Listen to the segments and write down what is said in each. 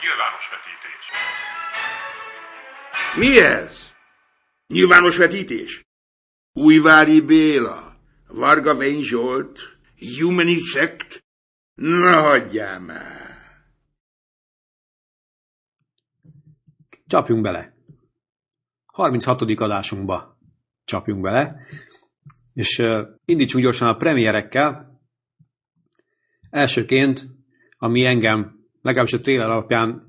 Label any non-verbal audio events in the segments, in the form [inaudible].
Nyilvános vetítés. Mi ez? Nyilvános vetítés? Újvári Béla, Varga Vény Zsolt, Humani Sect? Na, hagyjál már! Csapjunk bele. 36. adásunkba csapjunk bele, és uh, indítsunk gyorsan a premierekkel. Elsőként, ami engem legalábbis a trailer alapján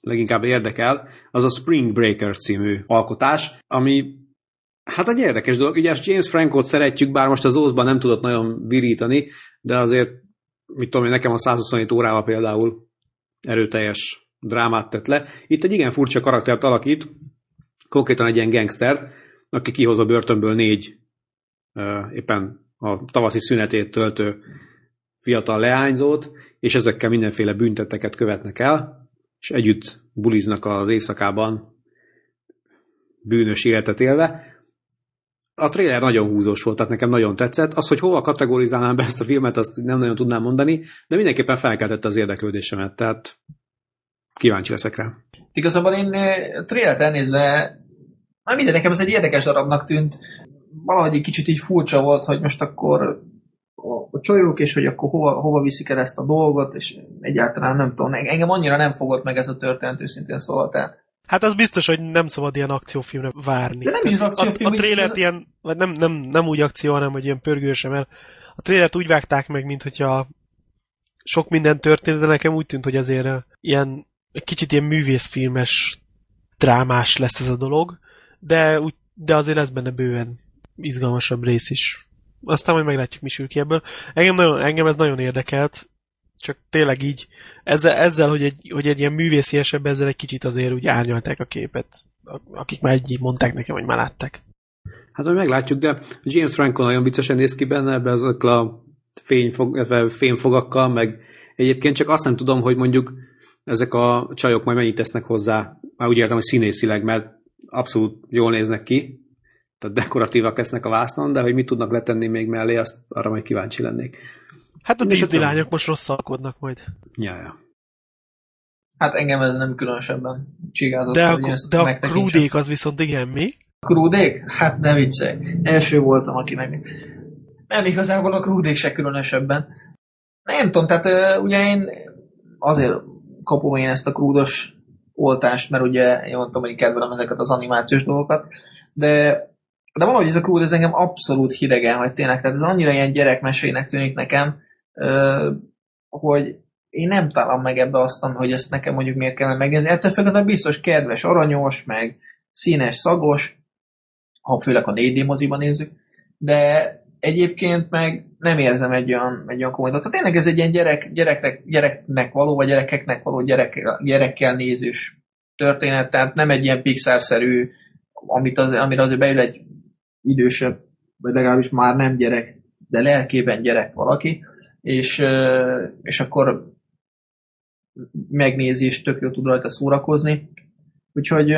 leginkább érdekel, az a Spring Breakers című alkotás, ami hát egy érdekes dolog. Ugye James Frankot szeretjük, bár most az Ózban nem tudott nagyon virítani, de azért, mit tudom én, nekem a 127 órával például erőteljes drámát tett le. Itt egy igen furcsa karaktert alakít, konkrétan egy ilyen gangster, aki kihoz a börtönből négy éppen a tavaszi szünetét töltő fiatal leányzót, és ezekkel mindenféle bünteteket követnek el, és együtt buliznak az éjszakában bűnös életet élve. A trailer nagyon húzós volt, tehát nekem nagyon tetszett. Az, hogy hova kategorizálnám be ezt a filmet, azt nem nagyon tudnám mondani, de mindenképpen felkeltette az érdeklődésemet, tehát kíváncsi leszek rá. Igazából én eh, trailert elnézve, már minden nekem ez egy érdekes darabnak tűnt. Valahogy egy kicsit így furcsa volt, hogy most akkor a csajok, és hogy akkor hova, hova viszik el ezt a dolgot, és egyáltalán nem tudom, engem annyira nem fogott meg ez a történet, őszintén szóval, tehát Hát az biztos, hogy nem szabad ilyen akciófilmre várni. De nem is az akciófilm. A, a trélert ilyen, vagy nem, nem, nem úgy akció, hanem hogy ilyen pörgős, mert a trélert úgy vágták meg, mint hogyha sok minden történt, de nekem úgy tűnt, hogy azért ilyen, egy kicsit ilyen művészfilmes drámás lesz ez a dolog, de, úgy, de azért lesz benne bőven izgalmasabb rész is. Aztán majd meglátjuk, mi sül ki ebből. Engem, nagyon, engem ez nagyon érdekelt, csak tényleg így, ezzel, ezzel hogy, egy, hogy egy ilyen művészi esetben ezzel egy kicsit azért úgy árnyalták a képet, akik már így mondták nekem, hogy már látták. Hát, hogy meglátjuk, de James Franco nagyon viccesen néz ki benne, ebbe azok a fényfog, fényfogakkal, meg egyébként csak azt nem tudom, hogy mondjuk ezek a csajok majd mennyit tesznek hozzá, már úgy értem, hogy színészileg, mert abszolút jól néznek ki, tehát dekoratívak lesznek a vásznon, de hogy mit tudnak letenni még mellé, azt arra majd kíváncsi lennék. Hát a Disney lányok most rosszalkodnak majd. Ja, ja. Hát engem ez nem különösebben csigázott. De a, de a krúdék az viszont igen, mi? A krúdék? Hát ne viccelj. Első voltam, aki meg... Nem igazából a krúdék se különösebben. Nem tudom, tehát ugye én azért kapom én ezt a krúdos oltást, mert ugye én mondtam, hogy kedvelem ezeket az animációs dolgokat, de de valahogy ez a krúd, ez engem abszolút hidegen hogy tényleg, tehát ez annyira ilyen gyerekmesének tűnik nekem, hogy én nem találom meg ebbe azt, hogy ezt nekem mondjuk miért kellene megnézni. Ettől függetlenül biztos kedves, aranyos, meg színes, szagos, ha főleg a 4D moziban nézzük, de egyébként meg nem érzem egy olyan, egy olyan komoly Tehát tényleg ez egy ilyen gyerek, gyereknek, gyereknek való, vagy gyerekeknek való gyerek, gyerekkel nézős történet, tehát nem egy ilyen Pixar-szerű, amit az, amire azért beül egy idősebb, vagy legalábbis már nem gyerek, de lelkében gyerek valaki, és, és akkor megnézi, és tök jó tud rajta szórakozni. Úgyhogy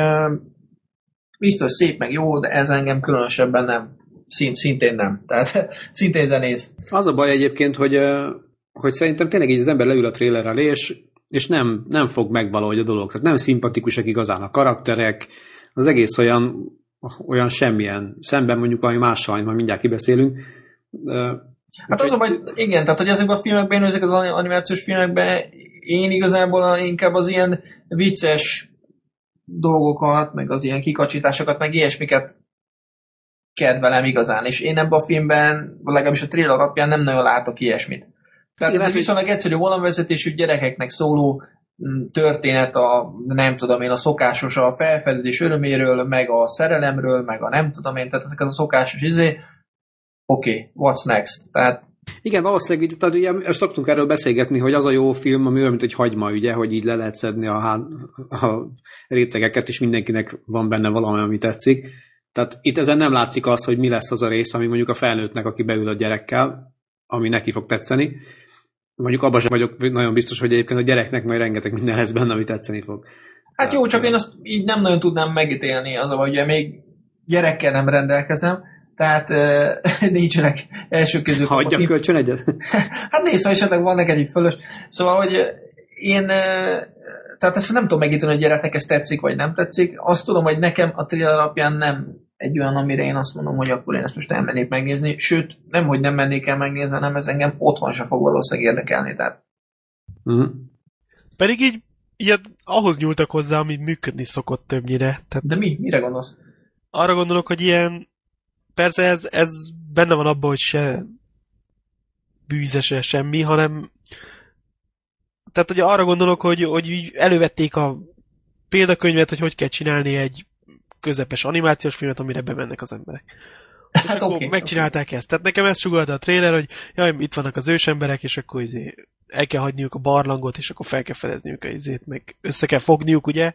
biztos szép, meg jó, de ez engem különösebben nem. Szint, szintén nem. Tehát [laughs] szintén zenész. Az a baj egyébként, hogy, hogy szerintem tényleg így az ember leül a trailer elé, és, és nem, nem fog megvalahogy a dolog. Tehát nem szimpatikusak igazán a karakterek, az egész olyan olyan semmilyen, szemben mondjuk valami mással, majd mindjárt kibeszélünk. Hát az a baj, igen, tehát hogy ezekben a filmekben, ezek az animációs filmekben én igazából inkább az ilyen vicces dolgokat, meg az ilyen kikacsításokat, meg ilyesmiket kedvelem igazán, és én ebben a filmben, legalábbis a trailer alapján nem nagyon látok ilyesmit. Tehát ez egy viszonylag egyszerű vonalvezetésű gyerekeknek szóló történet a, nem tudom én, a szokásos a felfedezés öröméről, meg a szerelemről, meg a nem tudom én, tehát ezeket a szokásos izé, oké, okay, what's next? Tehát igen, valószínűleg, tehát ugye szoktunk erről beszélgetni, hogy az a jó film, ami olyan, mint egy hagyma, ugye, hogy így le lehet szedni a, a rétegeket, és mindenkinek van benne valami, ami tetszik. Tehát itt ezen nem látszik az, hogy mi lesz az a rész, ami mondjuk a felnőttnek, aki beül a gyerekkel, ami neki fog tetszeni, Mondjuk abban sem vagyok nagyon biztos, hogy egyébként a gyereknek majd rengeteg minden lesz benne, ami tetszeni fog. Hát jó, csak én azt így nem nagyon tudnám megítélni, az a ugye még gyerekkel nem rendelkezem, tehát uh, [laughs] nincsenek első közül. Hagyja kölcsön egyet? [laughs] hát nézd, ha esetleg van neked egy fölös. Szóval, hogy én, tehát ezt nem tudom megítélni, hogy gyereknek ez tetszik, vagy nem tetszik. Azt tudom, hogy nekem a trailer alapján nem egy olyan, amire én azt mondom, hogy akkor én ezt most elmennék megnézni. Sőt, nem, hogy nem mennék el megnézni, hanem ez engem otthon sem fog valószínűleg érdekelni. Tehát Uh-huh. Pedig így, így ahhoz nyúltak hozzá, ami működni szokott többnyire. Tehát De mi? Mire gondolsz? arra gondolok, hogy ilyen, persze ez, ez benne van abban, hogy se bűzese semmi, hanem tehát hogy arra gondolok, hogy, hogy így elővették a példakönyvet, hogy hogy kell csinálni egy közepes animációs filmet, amire bemennek az emberek. És Hát akkor oké, megcsinálták ezt. Tehát nekem ezt sugalta a trailer, hogy jaj, itt vannak az ősemberek, és akkor izé el kell hagyniuk a barlangot, és akkor fel kell fedezniük a izét, meg össze kell fogniuk, ugye,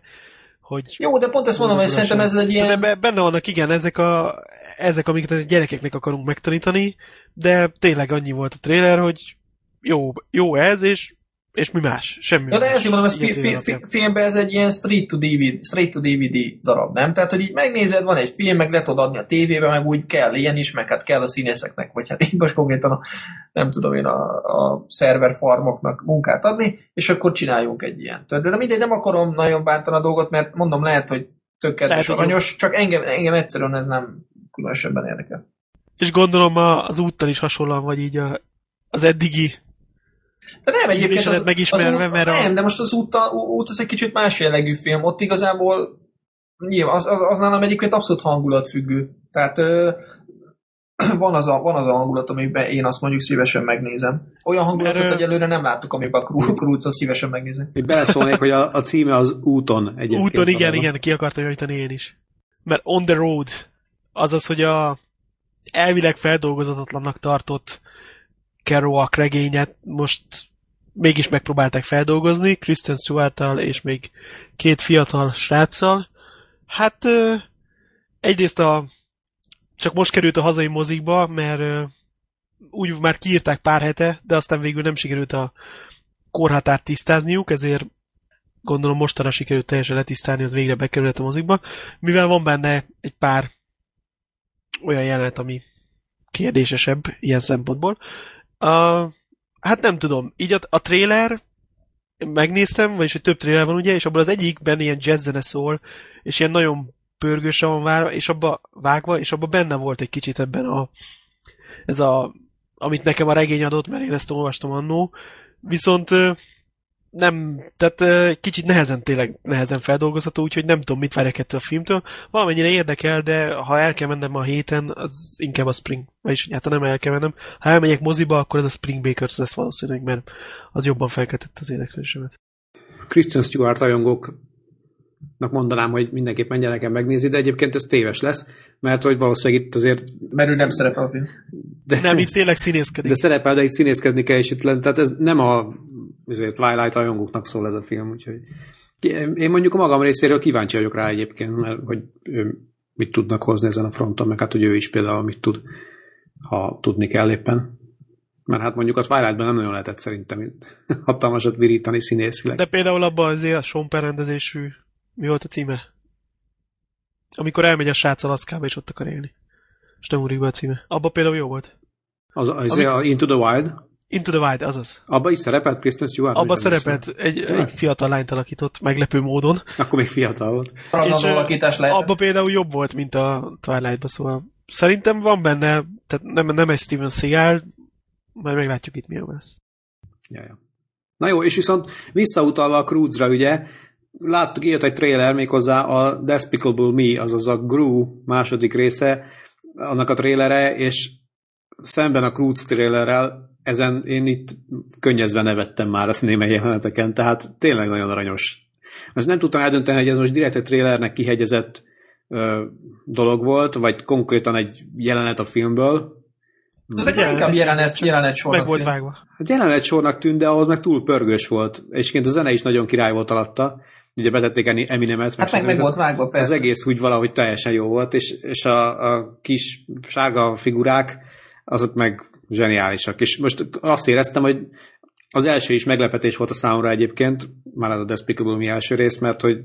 hogy Jó, de pont ezt mondom, hogy szerintem ez egy ilyen... De benne vannak, igen, ezek, a, ezek, amiket a gyerekeknek akarunk megtanítani, de tényleg annyi volt a trailer, hogy jó, jó ez, és, és mi más? Semmi Ja, de ezért mondom, ez fi, fi, fi, filmben ez egy ilyen straight to, DVD, straight to DVD darab, nem? Tehát, hogy így megnézed, van egy film, meg le tudod adni a tévébe, meg úgy kell ilyen is, meg hát kell a színészeknek, vagy hát így most konkrétan a, nem tudom én, a, a szerver farmoknak munkát adni, és akkor csináljunk egy ilyen. De, de mindegy, nem akarom nagyon bántani a dolgot, mert mondom, lehet, hogy tök kedves, Lehet, aranyos, csak engem, engem egyszerűen ez nem különösebben érdekel. És gondolom az úttal is hasonlóan vagy így a, az eddigi. De nem egyébként Ízlésedet megismerve, út, mert a- Nem, de most az út, út az egy kicsit más jellegű film. Ott igazából nyilván az, az, az nálam egyébként abszolút hangulatfüggő. Tehát ö, [clears throat] van, az a, van az a hangulat, amiben én azt mondjuk szívesen megnézem. Olyan hangulatot Mert, ö, egyelőre nem láttuk, amiben a Krú- Krúcot szívesen megnézem. Még beleszólnék, hogy a, a címe az úton egyébként. Úton, igen, valóban. igen, ki akartam javítani én is. Mert on the road, azaz, hogy a elvileg feldolgozatatlannak tartott Kerouac regényet most mégis megpróbálták feldolgozni, Kristen stewart és még két fiatal sráccal. Hát egyrészt a csak most került a hazai mozikba, mert úgy már kiírták pár hete, de aztán végül nem sikerült a korhatárt tisztázniuk, ezért gondolom mostanra sikerült teljesen letisztálni, az végre bekerült a mozikba, mivel van benne egy pár olyan jelenet, ami kérdésesebb ilyen szempontból. Uh, hát nem tudom, így a, a trailer megnéztem, vagyis hogy több trailer van ugye, és abban az egyikben ilyen jazzzene szól, és ilyen nagyon pörgősen van várva, és abba vágva, és abban benne volt egy kicsit ebben a ez a, amit nekem a regény adott, mert én ezt olvastam annó, viszont nem, tehát kicsit nehezen, tényleg nehezen feldolgozható, úgyhogy nem tudom, mit várják ettől a filmtől. Valamennyire érdekel, de ha el kell mennem a héten, az inkább a Spring. Vagyis, hát ha nem el kell mennem. Ha elmegyek moziba, akkor ez a Spring Bakers lesz valószínűleg, mert az jobban felkeltett az érdeklődésemet. Kristen Stewart rajongóknak mondanám, hogy mindenképp menjenek el megnézni, de egyébként ez téves lesz, mert hogy valószínűleg itt azért... Mert ő nem szerepel a film. De, Nem, itt tényleg színészkedik. de szerepel, de itt színészkedni kell, és itt tehát ez nem a azért Twilight rajongóknak szól ez a film, úgyhogy én mondjuk a magam részéről kíváncsi vagyok rá egyébként, mert hogy ő mit tudnak hozni ezen a fronton, meg hát, hogy ő is például mit tud, ha tudni kell éppen. Mert hát mondjuk a Twilightban nem nagyon lehetett szerintem hatalmasat virítani színészileg. De például abban azért a Penn rendezésű, mi volt a címe? Amikor elmegy a srác Alaszkába, és ott akar élni. És nem úrik be a címe. Abban például jó volt. Az, az Ami- a Into the Wild, Into the Wild, azaz. abban is szerepelt Kristen Stewart? Vagy nem szerepelt egy, Tényleg? egy fiatal lányt alakított, meglepő módon. Akkor még fiatal volt. Ö, alakítás lehet. abban például jobb volt, mint a Twilight-ban, szóval szerintem van benne, tehát nem, nem egy Steven Seagal, majd meglátjuk itt milyen lesz. Ja, ja. Na jó, és viszont visszautalva a Cruise-ra, ugye, láttuk, jött egy trailer méghozzá a Despicable Me, azaz a Gru második része, annak a trailere, és szemben a Cruise trailerrel ezen én itt könnyezve nevettem már a némely jeleneteken, tehát tényleg nagyon aranyos. Most nem tudtam eldönteni, hogy ez most direkt egy trailernek kihegyezett ö, dolog volt, vagy konkrétan egy jelenet a filmből. Ezek Jelenet. inkább jelenet, jelenet sornak Meg volt vágva. Hát jelenet sornak tűnt, de ahhoz meg túl pörgős volt. És egyébként a zene is nagyon király volt alatta. Ugye betették Eminemet. Hát meg, meg volt vágva, Az persze. egész úgy valahogy teljesen jó volt, és, és a, a kis sárga figurák, azok meg zseniálisak. És most azt éreztem, hogy az első is meglepetés volt a számomra egyébként, már a Despicable Me első rész, mert hogy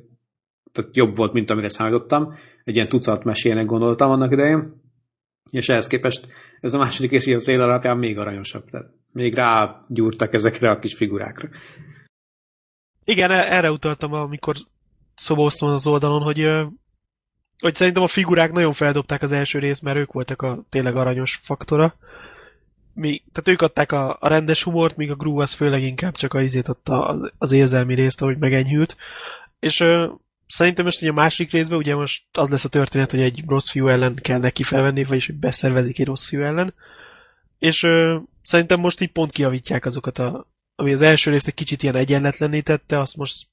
tehát jobb volt, mint amire számítottam. Egy ilyen tucat mesének gondoltam annak idején. És ehhez képest ez a második így a trailer alapján még aranyosabb. Tehát még rágyúrtak ezekre a kis figurákra. Igen, e- erre utaltam, amikor szobóztam az oldalon, hogy, hogy szerintem a figurák nagyon feldobták az első részt, mert ők voltak a tényleg aranyos faktora. Mi, tehát ők adták a, a rendes humort, míg a Gru az főleg inkább csak a izét adta az, az érzelmi részt, ahogy megenyhült. És ö, szerintem most ugye a másik részben ugye most az lesz a történet, hogy egy rossz fiú ellen kell neki felvenni, vagyis hogy beszervezik egy rossz fiú ellen. És ö, szerintem most így pont kiavítják azokat a, ami az első részt egy kicsit ilyen egyenletlenné tette, azt most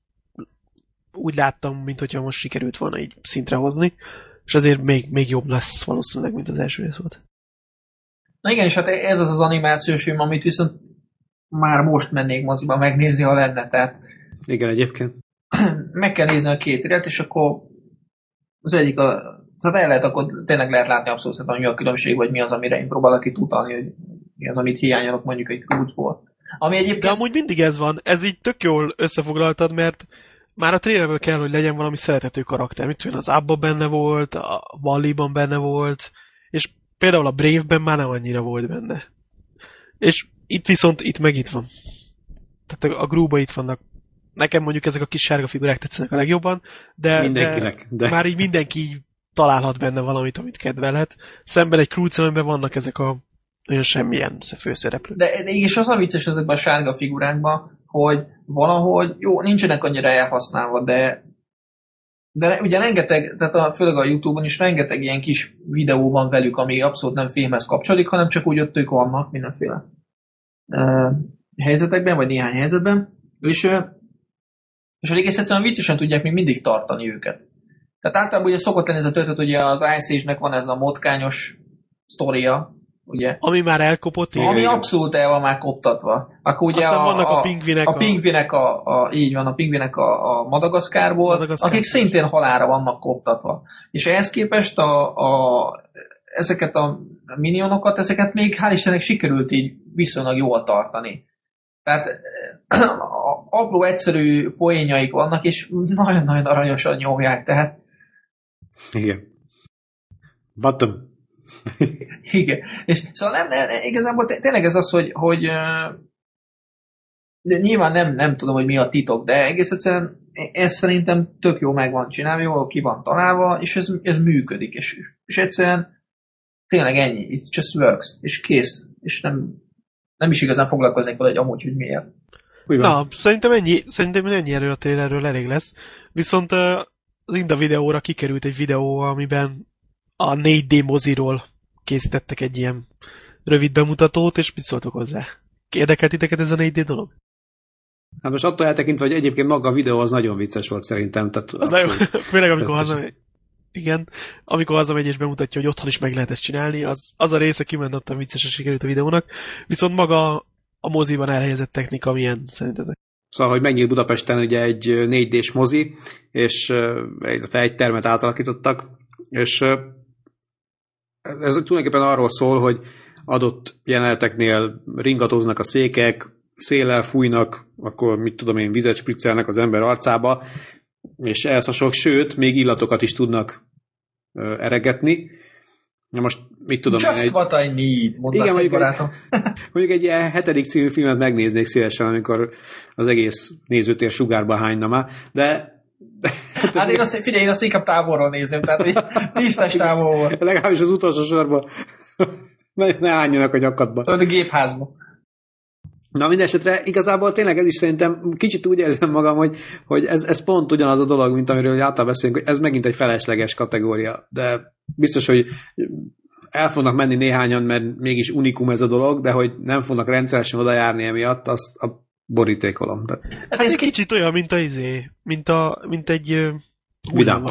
úgy láttam, mint hogyha most sikerült volna így szintre hozni, és azért még, még jobb lesz valószínűleg, mint az első rész volt. Na igen, és hát ez az az animációs film, amit viszont már most mennék moziba megnézni, ha lenne, tehát Igen, egyébként. [clears throat] meg kell nézni a két irányt, és akkor az egyik a, tehát el lehet, akkor tényleg lehet látni abszolút szerintem, hogy mi a különbség, vagy mi az, amire én próbálok itt utalni, hogy mi az, amit hiányolok mondjuk egy kulcsból. Ami De egyébként amúgy mindig ez van, ez így tök jól összefoglaltad, mert már a trailerből kell, hogy legyen valami szerethető karakter. Mit tudom, az Abba benne volt, a Wally-ban benne volt, és például a Brave-ben már nem annyira volt benne. És itt viszont, itt meg itt van. Tehát a, a Gru-ba itt vannak. Nekem mondjuk ezek a kis sárga figurák tetszenek a legjobban, de, Mindenkinek, de, de- már így mindenki így találhat benne valamit, amit kedvelhet. Szemben egy Crucial vannak ezek a olyan semmilyen főszereplők. De és az a vicces ezekben a sárga figurákban, hogy valahogy, jó, nincsenek annyira elhasználva, de de ugye rengeteg, tehát a, főleg a Youtube-on is rengeteg ilyen kis videó van velük, ami abszolút nem filmhez kapcsolódik, hanem csak úgy ott ők vannak mindenféle uh, helyzetekben, vagy néhány helyzetben, és, uh, és egész egyszerűen viccesen tudják még mindig tartani őket. Tehát általában ugye szokott lenni ez a történet, ugye az Ice Age-nek van ez a motkányos sztoria, ugye, Ami már elkopott, Igen, ami igen. abszolút el van már koptatva. Akkor ugye Aztán a, vannak a a, pingvinek a, a- pingvinek a, a, így van, a pingvinek a, a Madagaszkárból, Madagaszkár. akik szintén halára vannak koptatva. És ehhez képest a, a, ezeket a minionokat, ezeket még hál' Istennek sikerült így viszonylag jól tartani. Tehát a, [clears throat] apró, egyszerű poénjaik vannak, és nagyon-nagyon aranyosan nyomják, tehát Igen. Bottom. [laughs] Igen. És szóval nem, nem, igazából té- tényleg ez az, hogy, hogy de nyilván nem, nem tudom, hogy mi a titok, de egész egyszerűen ez szerintem tök jó meg van csinálva, jól ki van találva, és ez, ez működik, és, és egyszerűen tényleg ennyi, it just works, és kész, és nem, nem is igazán foglalkoznék vele, hogy amúgy, hogy miért. Úgy van. Na, szerintem ennyi, szerintem ennyi erről a trailerről elég lesz. Viszont uh, az Inda videóra kikerült egy videó, amiben a 4D moziról készítettek egy ilyen rövid bemutatót, és mit szóltok hozzá? Érdekelt titeket ez a 4D dolog? Hát most attól eltekintve, hogy egyébként maga a videó az nagyon vicces volt szerintem. Tehát Az nagyon, [laughs] főleg amikor hazamegy. Igen, amikor hazamegy és bemutatja, hogy otthon is meg lehet ezt csinálni, az, az a része kimondottan viccesen sikerült a videónak, viszont maga a moziban elhelyezett technika milyen szerintetek? Szóval, hogy megnyílt Budapesten ugye egy 4D-s mozi, és illetve egy termet átalakítottak, és ez tulajdonképpen arról szól, hogy adott jeleneteknél ringatoznak a székek, széllel fújnak, akkor mit tudom én, vizet spriccelnek az ember arcába, és ehhez hasonlók, sőt, még illatokat is tudnak ö, eregetni. Na most mit tudom én, Just egy, what I need, Igen, egy mondjuk egy- barátom. [laughs] Mondjuk egy ilyen hetedik című filmet megnéznék szívesen, amikor az egész nézőtér sugárba hányna már, de Hát én azt, figyelj, én azt inkább távolról nézem, tehát hogy tisztás távolról. legalábbis az utolsó sorban ne, ne álljanak a nyakadba. Tudod, a gépházba. Na mindesetre igazából tényleg ez is szerintem kicsit úgy érzem magam, hogy, hogy ez, ez pont ugyanaz a dolog, mint amiről általában beszélünk, hogy ez megint egy felesleges kategória, de biztos, hogy el fognak menni néhányan, mert mégis unikum ez a dolog, de hogy nem fognak rendszeresen oda járni emiatt, azt a borítékolom. De Hát Ez ez egy ki... kicsit olyan, mint a izé, mint, a, mint egy Vidám.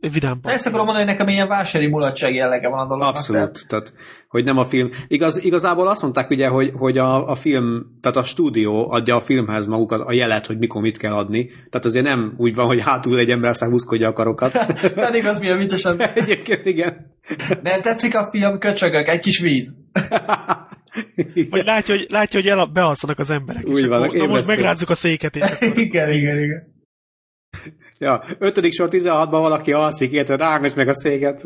Egy vidám park. Ezt akarom mondani, hogy nekem ilyen vásári mulatság jellege van a dolognak. Abszolút, tehát, hogy nem a film. Igaz, igazából azt mondták ugye, hogy, hogy a, a film, tehát a stúdió adja a filmhez magukat a jelet, hogy mikor mit kell adni. Tehát azért nem úgy van, hogy hátul egy ember húzkodja a karokat. Tehát, pedig az milyen viccesen. Egyébként igen. De tetszik a film, köcsögök, egy kis víz. [laughs] Vagy látja, hogy, látja, hogy el, bealszanak az emberek. Úgy van, akkor, na most megrázzuk a széket, és akkor [laughs] igen, igen, igen. Ja, ötödik sor 16-ban valaki alszik, illetve rágos meg a széket.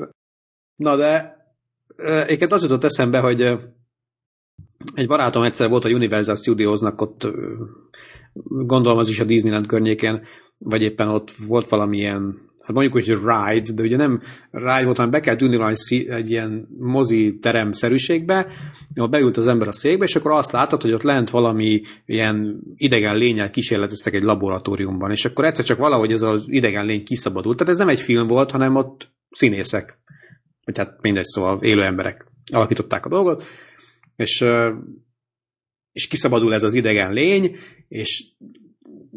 Na de egyébként az jutott eszembe, hogy egy barátom egyszer volt a Universal Studiosnak ott, gondolom az is a Disneyland környékén, vagy éppen ott volt valamilyen hát mondjuk, hogy ride, de ugye nem ride volt, hanem be kell ülni egy, egy ilyen mozi teremszerűségbe, ahol beült az ember a székbe, és akkor azt látod, hogy ott lent valami ilyen idegen lényel kísérleteztek egy laboratóriumban, és akkor egyszer csak valahogy ez az idegen lény kiszabadult. Tehát ez nem egy film volt, hanem ott színészek, vagy hát mindegy, szóval élő emberek alakították a dolgot, és, és kiszabadul ez az idegen lény, és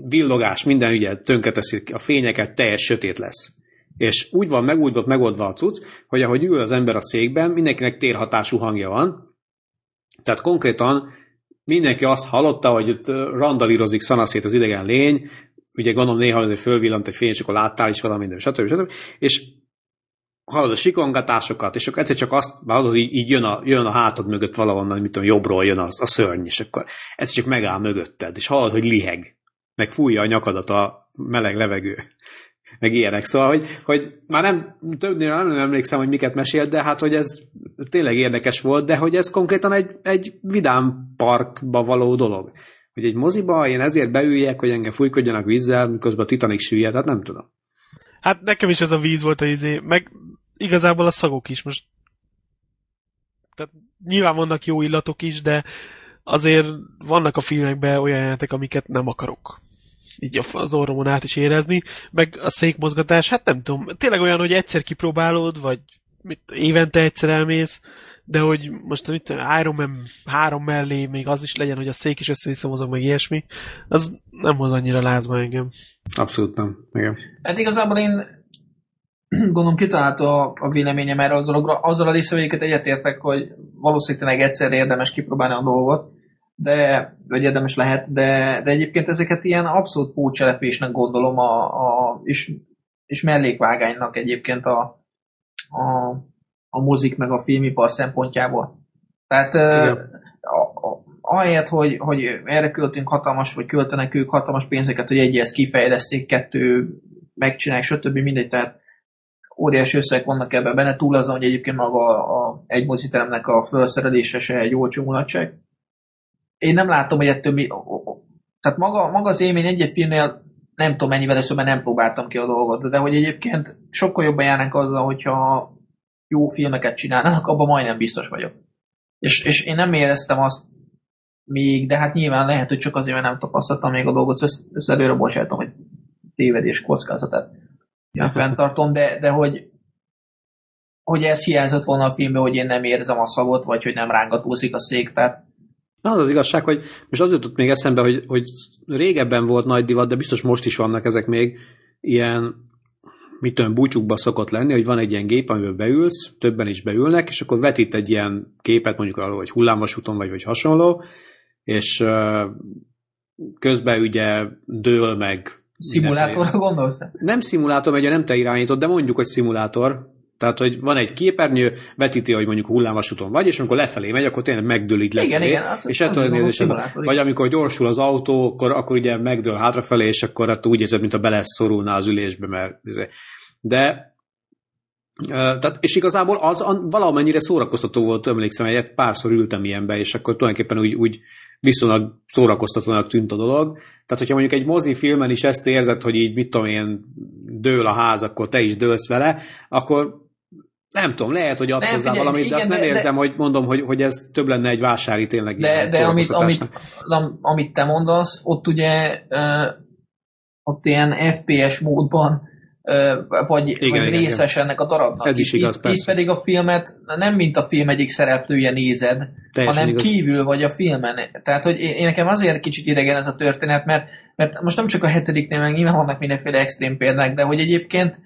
villogás, minden ugye tönkreteszik a fényeket, teljes sötét lesz. És úgy van megújdott, megoldva a cucc, hogy ahogy ül az ember a székben, mindenkinek térhatású hangja van. Tehát konkrétan mindenki azt hallotta, hogy itt randalírozik szanaszét az idegen lény, ugye gondolom néha hogy fölvillant egy fény, és akkor láttál is valami, minden, stb. stb. És hallod a sikongatásokat, és akkor egyszer csak azt hallod, hogy így jön, a, jön a hátad mögött valahonnan, mit tudom, jobbról jön az, a szörny, és akkor egyszer csak megáll mögötted, és hallod, hogy liheg meg fújja a nyakadat a meleg levegő, meg ilyenek. Szóval, hogy, hogy már nem, többnél nem emlékszem, hogy miket mesélt, de hát, hogy ez tényleg érdekes volt, de hogy ez konkrétan egy, egy vidám parkba való dolog. Hogy egy moziba én ezért beüljek, hogy engem fújkodjanak vízzel, miközben a Titanic süllyed, hát nem tudom. Hát nekem is ez a víz volt a izé, meg igazából a szagok is most. Tehát nyilván vannak jó illatok is, de azért vannak a filmekben olyan jelentek, amiket nem akarok így az orromon át is érezni, meg a székmozgatás, hát nem tudom, tényleg olyan, hogy egyszer kipróbálod, vagy mit, évente egyszer elmész, de hogy most mit Iron Man három mellé még az is legyen, hogy a szék is össze mozog, meg ilyesmi, az nem hoz annyira lázba engem. Abszolút nem, igen. Hát igazából én gondolom kitalálta a, a véleményem erről a dologra. Azzal a részvevőket egyetértek, hogy valószínűleg egyszer érdemes kipróbálni a dolgot, de, vagy érdemes lehet, de, de egyébként ezeket ilyen abszolút pócselepésnek gondolom, a, a, és, és mellékvágánynak egyébként a, a, a mozik meg a filmipar szempontjából. Tehát a, a, ahelyett, hogy, hogy erre költünk hatalmas, vagy költenek ők hatalmas pénzeket, hogy egy ezt kifejleszték, kettő megcsinálják, stb. mindegy, tehát óriási összegek vannak ebben benne, túl azon, hogy egyébként maga a, a egy moziteremnek a felszerelése se egy olcsó mulatság én nem látom, hogy ettől mi... Tehát maga, maga az élmény egy-egy filmnél nem tudom mennyivel először, mert nem próbáltam ki a dolgot, de hogy egyébként sokkal jobban járnánk azzal, hogyha jó filmeket csinálnának, abban majdnem biztos vagyok. És, és én nem éreztem azt még, de hát nyilván lehet, hogy csak azért, mert nem tapasztaltam még a dolgot, ezt, ezt előre bocsátom, hogy tévedés kockázatát ja, fenntartom, de, de hogy, hogy ez hiányzott volna a filmben, hogy én nem érzem a szagot, vagy hogy nem rángatózik a szék, tehát az az igazság, hogy most az jutott még eszembe, hogy, hogy régebben volt nagy divat, de biztos most is vannak ezek még ilyen, mit tudom, búcsukba szokott lenni, hogy van egy ilyen gép, amiben beülsz, többen is beülnek, és akkor vetít egy ilyen képet, mondjuk arról, hogy hullámvasúton vagy, vagy hasonló, és közben ugye dől meg Szimulátorra gondolsz? Nem szimulátor, ugye nem te irányítod, de mondjuk, hogy szimulátor, tehát, hogy van egy képernyő, vetíti, hogy mondjuk hullámvasúton vagy, és amikor lefelé megy, akkor tényleg megdől így lefelé. Igen, igen, hát és ettől nézni, vagy amikor gyorsul az autó, akkor, akkor ugye megdől hátrafelé, és akkor hát úgy érzed, mint a beleszorulná az ülésbe, mert izé. de tehát, és igazából az valamennyire szórakoztató volt, emlékszem, hogy egy párszor ültem ilyenbe, és akkor tulajdonképpen úgy, úgy viszonylag szórakoztatónak tűnt a dolog. Tehát, hogyha mondjuk egy mozifilmen is ezt érzed, hogy így, mit tudom én, dől a ház, akkor te is dőlsz vele, akkor nem tudom, lehet, hogy ad nem, hozzá valamit, igen, de azt nem de, érzem, de, hogy mondom, hogy, hogy ez több lenne egy vásári tényleg. De, de amit, amit, amit te mondasz, ott ugye uh, ott ilyen FPS módban uh, vagy, igen, vagy igen, részes igen. ennek a darabnak. Ez is igaz, itt, itt pedig a filmet nem mint a film egyik szereplője nézed, Teljesen hanem igaz. kívül vagy a filmen. Tehát, hogy én, én nekem azért kicsit idegen ez a történet, mert, mert most nem csak a hetediknél, meg nyilván vannak mindenféle extrém példák, de hogy egyébként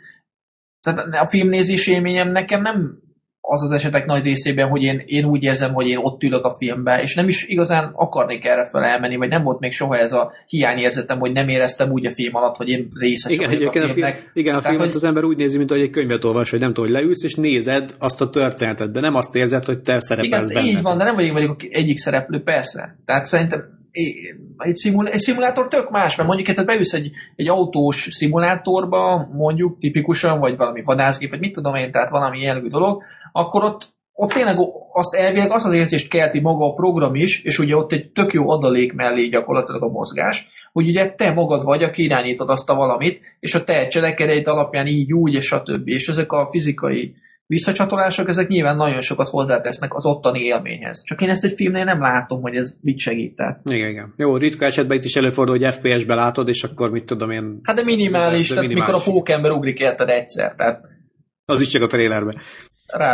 tehát a filmnézés élményem nekem nem az az esetek nagy részében, hogy én, én úgy érzem, hogy én ott ülök a filmbe, és nem is igazán akarnék erre fel elmenni, vagy nem volt még soha ez a hiányérzetem, hogy nem éreztem úgy a film alatt, hogy én részes igen, vagyok a filmnek. A film, igen, a Tehát, filmet hogy... az ember úgy nézi, mint hogy egy könyvet olvas, hogy nem tudom, hogy leülsz, és nézed azt a történetet, de nem azt érzed, hogy te szerepelsz igen, benne. így van, de nem vagyok, vagyok egyik szereplő, persze. Tehát szerintem egy, szimul, egy szimulátor tök más, mert mondjuk tehát beülsz egy, egy autós szimulátorba, mondjuk tipikusan, vagy valami vadászgép, vagy mit tudom én, tehát valami jellegű dolog, akkor ott ott tényleg azt elvileg azt az érzést kelti maga a program is, és ugye ott egy tök jó adalék mellé gyakorlatilag a mozgás, hogy ugye te magad vagy, aki irányítod azt a valamit, és a te cselekedeid alapján így, úgy, és a többi. És ezek a fizikai visszacsatolások, ezek nyilván nagyon sokat hozzátesznek az ottani élményhez. Csak én ezt egy filmnél nem látom, hogy ez mit segített. Igen, igen. Jó, ritka esetben itt is előfordul, hogy FPS-be látod, és akkor mit tudom én... Hát de minimális, de, de tehát mikor a pókember ugrik érted egyszer, tehát... Az is csak a trailerben.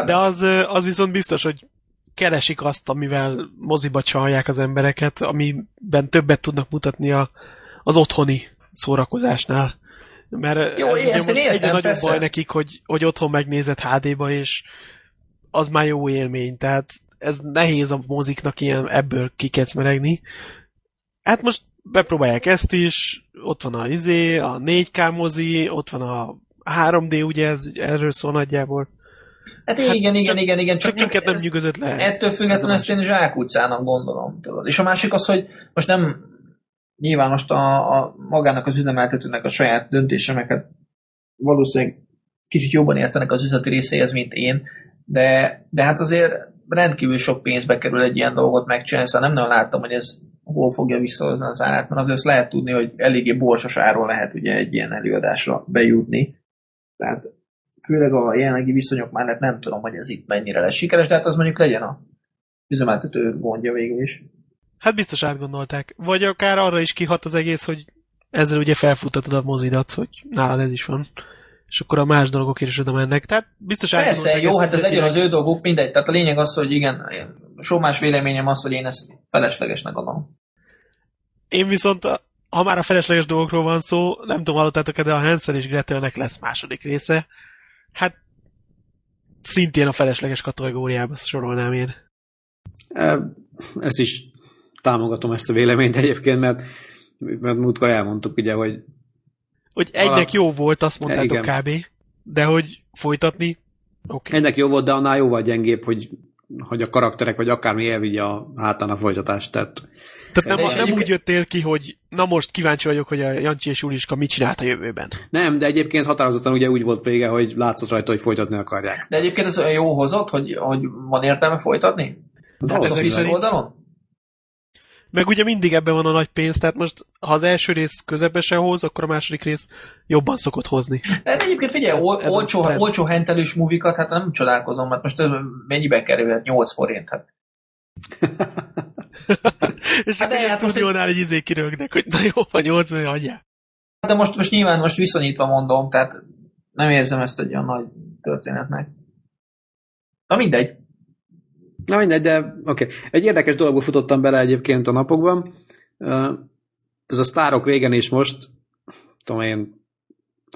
De az, az viszont biztos, hogy keresik azt, amivel moziba csalják az embereket, amiben többet tudnak mutatni a, az otthoni szórakozásnál. Mert Jó, ez most értem, egyre nagyobb baj nekik, hogy, hogy otthon megnézed HD-ba, és az már jó élmény. Tehát ez nehéz a moziknak ilyen ebből kikecmeregni. Hát most bepróbálják ezt is, ott van a izé, a 4K mozi, ott van a 3D, ugye ez erről szól nagyjából. Hát igen, igen, csak- igen, igen. Csak minket nem nyugodott le. Ettől függetlenül ezt én zsákutcának gondolom. Tudod. És a másik az, hogy most nem nyilván most a, a magának az üzemeltetőnek a saját döntése, meg hát valószínűleg kicsit jobban értenek az üzleti részéhez, mint én, de, de hát azért rendkívül sok pénzbe kerül egy ilyen dolgot megcsinálni, szóval nem nagyon láttam, hogy ez hol fogja visszahozni az árát, mert azért lehet tudni, hogy eléggé borsos áron lehet ugye egy ilyen előadásra bejutni. Tehát főleg a jelenlegi viszonyok mellett nem tudom, hogy ez itt mennyire lesz sikeres, de hát az mondjuk legyen a üzemeltető gondja végül is. Hát biztos átgondolták. Vagy akár arra is kihat az egész, hogy ezzel ugye felfutatod a mozidat, hogy nálad ez is van. És akkor a más dolgokért is oda mennek. Tehát biztos Persze, átgondolták jó, hát ez legyen az ő dolguk, mindegy. Tehát a lényeg az, hogy igen, sok más véleményem az, hogy én ezt feleslegesnek adom. Én viszont, ha már a felesleges dolgokról van szó, nem tudom, hallottátok de a Hansel és Gretelnek lesz második része. Hát szintén a felesleges kategóriába sorolnám én. Ezt is támogatom ezt a véleményt egyébként, mert, mert múltkor elmondtuk ugye, hogy Hogy egynek Valami- jó volt, azt mondtátok Igen. kb. De hogy folytatni, oké. ennek jó volt, de annál jóval gyengébb, hogy, hogy a karakterek, vagy akármi elvigye a hátán a folytatást. Tehát Tehát nem, nem úgy jöttél ki, hogy na most kíváncsi vagyok, hogy a Jancsi és Uliska mit csinált a jövőben. nem, de egyébként határozottan ugye úgy volt vége, hogy látszott rajta, hogy folytatni akarják. De egyébként ez olyan jó hozott, hogy, hogy van értelme folytatni? Hát ez a oldalon? Meg ugye mindig ebben van a nagy pénz, tehát most ha az első rész közepese hoz, akkor a második rész jobban szokott hozni. De egyébként figyelj, Ez- ol, ez a olcsó, olcsó hentelős movikat, hát nem csodálkozom, mert most mennyibe kerülhet? 8 forint. Hát. [laughs] és Hát akkor de a hát most stúdiónál egy izé kirögnek, hogy na jó, van 80 adják. De most, most nyilván most viszonyítva mondom, tehát nem érzem ezt egy olyan nagy történetnek. Na mindegy. Na mindegy, de oké. Okay. Egy érdekes dologba futottam bele egyébként a napokban. Ez a sztárok régen és most, tudom én,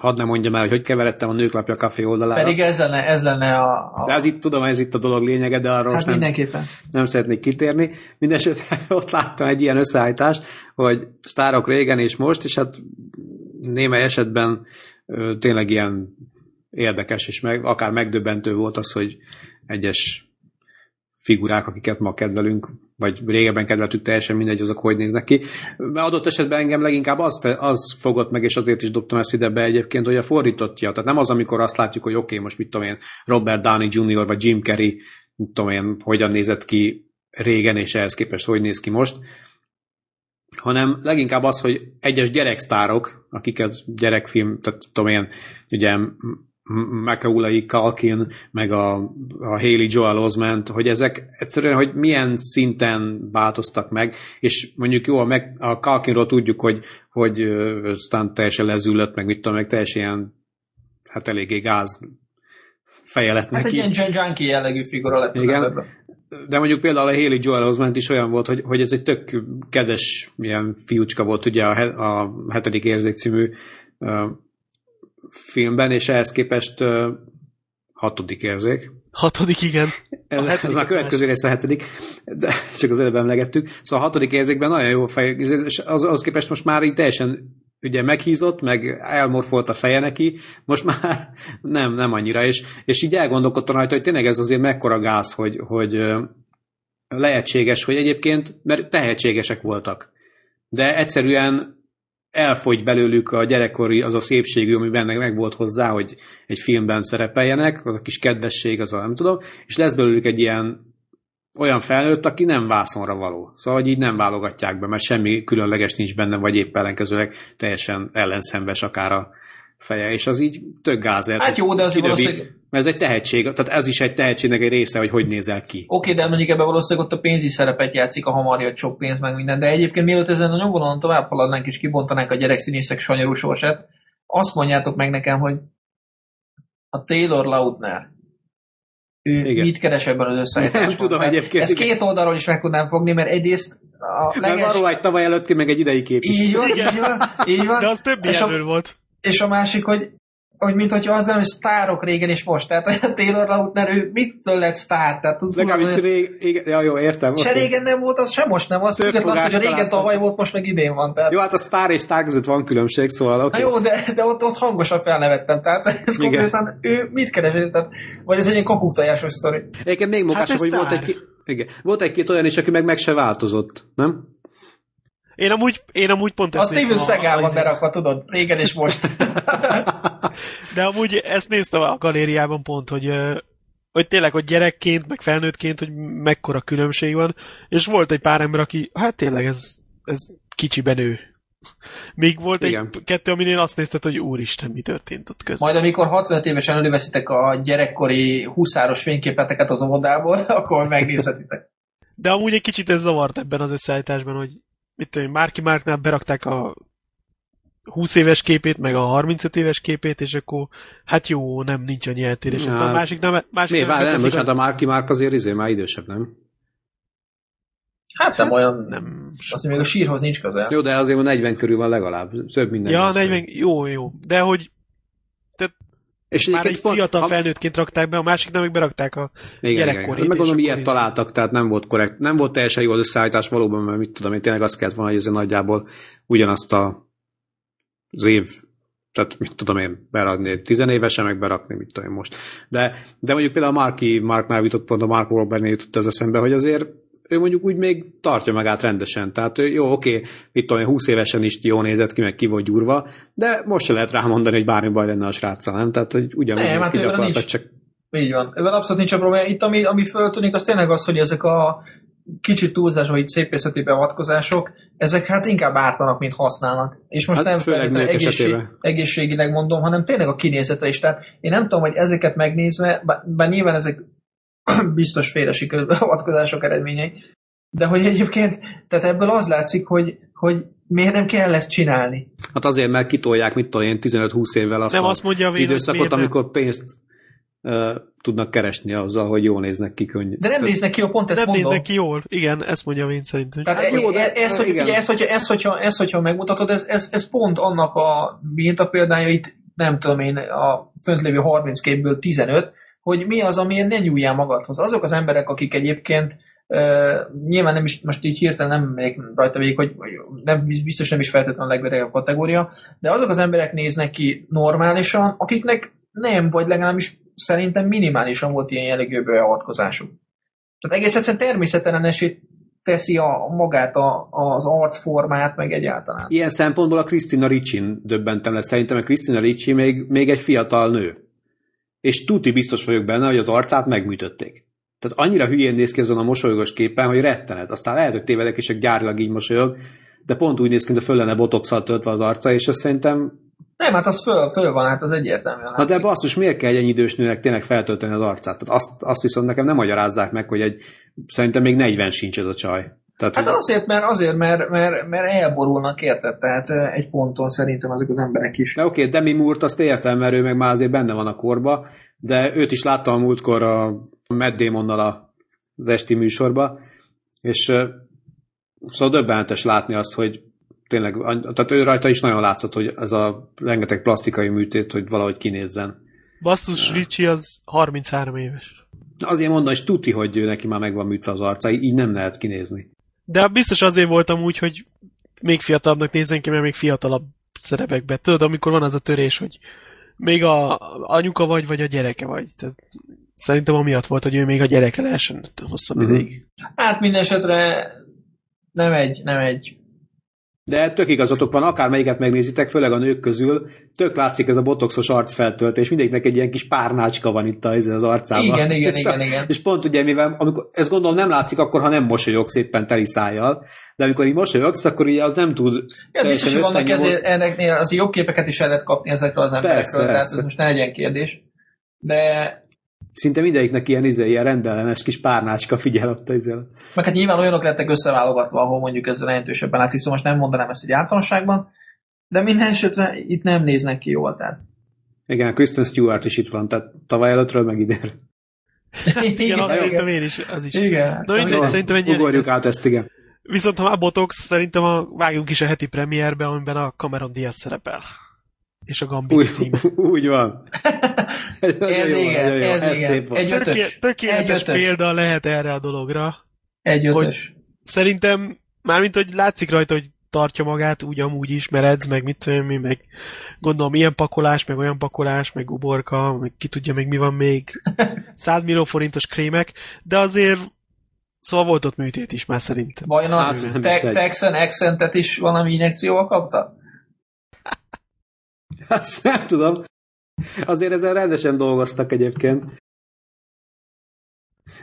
hadd nem mondjam el, hogy hogy keveredtem a nőklapja kafé oldalára. Pedig ez lenne, ez lenne a... a De ez itt, tudom, ez itt a dolog lényege, de arról hát nem, mindenképpen. nem szeretnék kitérni. Mindenesetre [laughs] ott láttam egy ilyen összeállítást, hogy sztárok régen és most, és hát némely esetben ö, tényleg ilyen érdekes, és meg, akár megdöbbentő volt az, hogy egyes figurák, akiket ma kedvelünk, vagy régebben kedveltük, teljesen mindegy, azok hogy néznek ki. Mert adott esetben engem leginkább az, az fogott meg, és azért is dobtam ezt ide be egyébként, hogy a fordítottja. Tehát nem az, amikor azt látjuk, hogy oké, okay, most mit tudom én, Robert Downey Jr. vagy Jim Carrey, mit tudom én, hogyan nézett ki régen, és ehhez képest hogy néz ki most, hanem leginkább az, hogy egyes gyereksztárok, akiket gyerekfilm, tehát tudom én, ugye Macaulay Culkin, meg a, a Haley Joel Osment, hogy ezek egyszerűen, hogy milyen szinten változtak meg, és mondjuk jó, a, meg, a Culkinról tudjuk, hogy, hogy aztán teljesen lezüllött, meg mit tudom, meg teljesen ilyen, hát eléggé gáz feje lett Hát egy neki. ilyen junkie jellegű figura lett Igen. emberből. De mondjuk például a Haley Joel Osment is olyan volt, hogy, hogy ez egy tök kedves ilyen fiúcska volt ugye a, a hetedik érzék című filmben, és ehhez képest uh, hatodik érzék. Hatodik, igen. A Ez, ez már az következő része a hetedik, de [laughs] csak az előbb emlegettük. Szóval a hatodik érzékben nagyon jó fej, és az, az képest most már így teljesen ugye meghízott, meg elmorfolt a feje neki, most már [laughs] nem, nem annyira, és, és így elgondolkodtam rajta, hogy tényleg ez azért mekkora gáz, hogy, hogy lehetséges, hogy egyébként, mert tehetségesek voltak, de egyszerűen elfogy belőlük a gyerekkori az a szépségű, ami benne meg volt hozzá, hogy egy filmben szerepeljenek, az a kis kedvesség, az a nem tudom, és lesz belőlük egy ilyen olyan felnőtt, aki nem vászonra való. Szóval, hogy így nem válogatják be, mert semmi különleges nincs benne, vagy épp ellenkezőleg teljesen ellenszenves akár a feje, és az így tök gáz lehet. Hát jó, de azért valószínűleg... Mert ez egy tehetség, tehát ez is egy tehetségnek egy része, hogy hogy nézel ki. Oké, de mondjuk ebben valószínűleg ott a pénz is szerepet játszik, a hamar jött sok pénz, meg minden. De egyébként mielőtt ezen a nyomvonalon tovább haladnánk és kibontanánk a gyerekszínészek sanyarú sorsát, azt mondjátok meg nekem, hogy a Taylor Lautner, ő Igen. mit keres ebben az összeállításban? Nem tudom egyébként. Ezt két oldalról is meg tudnám fogni, mert egyrészt a leges... Mert arról egy tavaly előtti, meg egy idei kép is. Így van, így van, így van. De az több a, volt. És a másik, hogy hogy mint hogyha az hogy sztárok régen és most. Tehát a Taylor Lautner, ő mitől lett sztár? Tehát, tud, Legalábbis rég, igen, ja, jó, értem. Se okay. régen nem volt, az sem most nem. Az független, hogy a régen tavaly volt, most meg idén van. Tehát... Jó, hát a sztár és sztár között van különbség, szóval okay. Na jó, de, de ott, ott hangosan felnevettem. Tehát ez igen. konkrétan ő mit keres? Tehát, vagy ez egy ilyen kaputtajásos sztori. Egyébként még mokásabb, hát hogy volt egy, igen, volt egy-két olyan is, aki meg meg se változott, nem? Én amúgy, én amúgy pont ezt A Steven Seagal van berakva, tudod, régen és most. [laughs] De amúgy ezt néztem a galériában pont, hogy, hogy tényleg, hogy gyerekként, meg felnőttként, hogy mekkora különbség van, és volt egy pár ember, aki, hát tényleg ez, ez kicsiben ő. Még volt Igen. egy kettő, aminél azt nézted, hogy úristen, mi történt ott közben. Majd amikor 65 évesen előveszitek a gyerekkori huszáros fényképeteket az óvodából, [laughs] akkor megnézhetitek. De amúgy egy kicsit ez zavart ebben az összeállításban, hogy mit tudom, Márki Márknál berakták a 20 éves képét, meg a 35 éves képét, és akkor hát jó, nem, nincs annyi eltérés. Aztán a másik nem... Másik mi, nem, várj, nem, bocsánat, a Márki Márk azért izé már idősebb, nem? Hát nem hát, olyan, nem. Azt még a sírhoz nincs közel. Jó, de azért a 40 körül van legalább, több minden. Ja, 40, jó, jó. De hogy és már egy pont, fiatal ha... felnőttként rakták be, a másik nem, berakták a igen, gyerekkorét. Igen. Meg gondolom, ilyet találtak, tehát nem volt korrekt, nem volt teljesen jó az összeállítás valóban, mert mit tudom én, tényleg azt kellett volna, hogy ez nagyjából ugyanazt a az év, tehát mit tudom én, berakni tizenévesen, meg berakni, mit tudom én most. De, de mondjuk például a Marki, Marknál jutott pont a Mark Wahlbergnél jutott ez eszembe, hogy azért ő mondjuk úgy még tartja magát rendesen. Tehát jó, oké, mit tudom én, 20 évesen is jó nézett ki, meg ki volt gyurva, de most se lehet rámondani, hogy bármi baj lenne a sráccal, nem? Tehát, hogy ugyanúgy néz hát ki gyakorlatilag, csak így van. Ebben abszolút nincs a probléma. Itt ami, ami föltűnik, az tényleg az, hogy ezek a kicsit túlzás, vagy szépészeti beavatkozások, ezek hát inkább ártanak, mint használnak. És most hát nem feltétlenül egészség, egészségileg mondom, hanem tényleg a kinézetre is. Tehát én nem tudom, hogy ezeket megnézve, bár nyilván ezek [clears throat] biztos félresik beavatkozások eredményei, de hogy egyébként, tehát ebből az látszik, hogy, hogy miért nem kell ezt csinálni. Hát azért, mert kitolják, mit tudom én, 15-20 évvel azt, nem a, azt mondja, az időszakot, amikor pénzt tudnak keresni azzal, hogy jól néznek ki könnyű. De nem néznek ki jól, pont ezt nem mondom. néznek ki jól, igen, ezt mondja én szerintem. Tehát hát, jó, de, ez, hogy, igen. Ugye, ez, hogyha, ez, hogyha, ez, hogyha megmutatod, ez, ez, ez pont annak a példája itt, nem tudom én, a fönt lévő 30 képből 15, hogy mi az, amilyen ne nyúljál magadhoz. Azok az emberek, akik egyébként Uh, nyilván nem is, most így hirtelen nem megyek rajta végig, hogy nem, biztos nem is feltétlenül a legverejebb kategória, de azok az emberek néznek ki normálisan, akiknek nem, vagy legalábbis szerintem minimálisan volt ilyen jellegű beavatkozásuk. Tehát egész egyszerűen természetelenesét teszi a, magát a, az arcformát, meg egyáltalán. Ilyen szempontból a Krisztina Ricsin döbbentem le. Szerintem a Krisztina Ricci még, még egy fiatal nő. És tuti biztos vagyok benne, hogy az arcát megműtötték. Tehát annyira hülyén néz ki azon a mosolygós képen, hogy rettenet. Aztán lehet, hogy tévedek, és gyárilag így mosolyog, de pont úgy néz ki, a föl lenne botoxal töltve az arca, és azt szerintem nem, hát az föl, föl van, hát az egyértelműen. Na de basszus, miért kell egy idős nőnek tényleg feltölteni az arcát? Tehát azt, azt viszont nekem nem magyarázzák meg, hogy egy, szerintem még 40 sincs ez a csaj. Tehát, hát azért, mert, azért, mert, mert, mert elborulnak, érted? Tehát egy ponton szerintem azok az emberek is. De oké, okay, Demi Moore-t azt értem, mert ő meg már azért benne van a korba, de őt is láttam a múltkor a Matt Damonnal az esti műsorba, és szóval döbbenetes látni azt, hogy tényleg, tehát ő rajta is nagyon látszott, hogy ez a rengeteg plastikai műtét, hogy valahogy kinézzen. Basszus, ja. Ricsi az 33 éves. Azért mondom, és tuti, hogy ő neki már megvan műtve az arca, így nem lehet kinézni. De biztos azért voltam úgy, hogy még fiatalabbnak nézzen ki, mert még fiatalabb szerepekbe. Tudod, amikor van az a törés, hogy még a anyuka vagy, vagy a gyereke vagy. Tehát szerintem amiatt volt, hogy ő még a gyereke lehessen hosszabb uh-huh. ideig. Hát minden esetre nem egy, nem egy De tök igazatok van, akármelyiket megnézitek, főleg a nők közül, tök látszik ez a botoxos arcfeltöltés, mindegyiknek egy ilyen kis párnácska van itt az, az arcában. Igen, igen, és, igen, igen. És pont ugye, mivel, amikor, ez gondolom nem látszik akkor, ha nem mosolyog szépen teli szájjal, de amikor így mosolyogsz, akkor ugye az nem tud Ja, biztos, hogy vannak ezért, az jobb képeket is el lehet kapni ezekről az emberekről, Persze, tehát persze. ez most ne legyen kérdés. De Szinte mindegyiknek ilyen, izé, ilyen rendellenes kis párnácska figyel ott ezzel. meg hát nyilván olyanok lettek összeválogatva, ahol mondjuk ez jelentősebben látszik, szóval most nem mondanám ezt egy általánosságban, de minden esetre itt nem néznek ki jól, tehát. Igen, Kristen Stewart is itt van, tehát tavaly előttről meg idénre. Igen, azt igen. néztem én is, az is. Igen. Na mindegy, szerintem elég Ugorjuk át ezt, igen. Viszont ha a Botox, szerintem a, vágjunk is a heti premierbe, amiben a Cameron Diaz szerepel. És a Gambit Úgy, címe. [laughs] úgy van. [laughs] Ez Nagyon jó, igen, jó, ez szép igen. volt. Egy Töké, ötös. tökéletes Egy ötös. példa lehet erre a dologra. Egy hogy- ötös. Szerintem, mármint, hogy látszik rajta, hogy tartja magát, úgy amúgy is, mert edz, meg mit tudom én, meg gondolom ilyen pakolás, meg olyan pakolás, meg uborka, meg ki tudja még mi van még, [laughs] 100 millió forintos krémek, de azért szóval volt ott műtét is már szerintem. Vajon a Hát, te-. Texan accentet is valami injekcióval kapta? [laughs] Azt nem tudom. Azért ezen rendesen dolgoztak egyébként.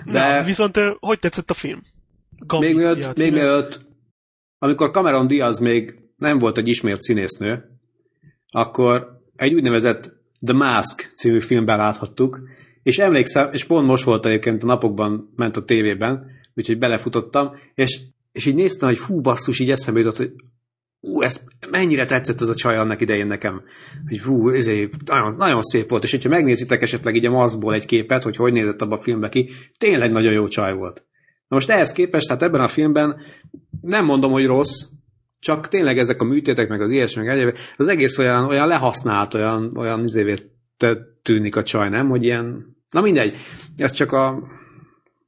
De... Na, viszont hogy tetszett a film? Gambit Még mielőtt, még mielőtt, amikor Cameron Diaz még nem volt egy ismert színésznő, akkor egy úgynevezett The Mask című filmben láthattuk, és emlékszem, és pont most volt egyébként a napokban ment a tévében, úgyhogy belefutottam, és, és így néztem, hogy fú, basszus, így eszembe jutott, hogy ú, ez mennyire tetszett az a csaj annak idején nekem, hogy fú, ez nagyon, nagyon szép volt, és hogyha megnézitek esetleg így a Marsból egy képet, hogy hogy nézett abba a filmbe ki, tényleg nagyon jó csaj volt. Na most ehhez képest, hát ebben a filmben nem mondom, hogy rossz, csak tényleg ezek a műtétek, meg az ilyesmi, meg egyéb, az egész olyan, olyan lehasznált, olyan, olyan izévé te- tűnik a csaj, nem? Hogy ilyen, na mindegy, ez csak a,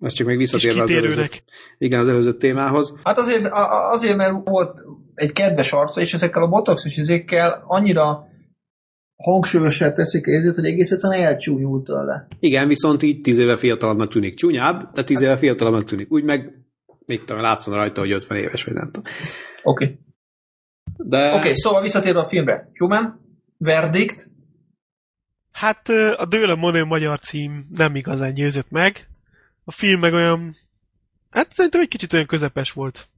ez csak még visszatérve az előző, igen, az előző témához. Hát azért, azért, mert volt egy kedves arca, és ezekkel a botoxos izékkel annyira hangsúlyosan teszik érzét, hogy egész egyszerűen elcsúnyult tőle. Igen, viszont így tíz éve fiatalabbnak tűnik. Csúnyább, de tíz éve fiatalabbnak tűnik. Úgy meg, mit tudom, látszon rajta, hogy 50 éves, vagy nem tudom. Oké. Okay. De Oké, okay, szóval visszatérve a filmre. Human, Verdict, Hát a Dőlem Monő magyar cím nem igazán győzött meg. A film meg olyan... Hát szerintem egy kicsit olyan közepes volt.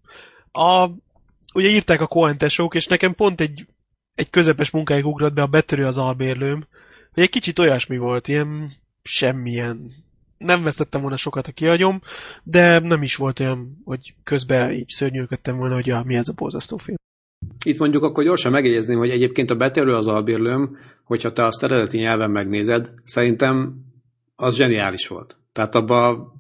A, ugye írták a Coentesok, és nekem pont egy, egy közepes munkáig ugrott be a Betörő az albérlőm, hogy egy kicsit olyasmi volt, ilyen semmilyen. Nem veszettem volna sokat a kiagyom, de nem is volt olyan, hogy közben így szörnyűködtem volna, hogy ja, mi ez a borzasztó film. Itt mondjuk akkor gyorsan megjegyezném, hogy egyébként a betérő az albérlőm, hogyha te azt eredeti nyelven megnézed, szerintem az zseniális volt. Tehát abba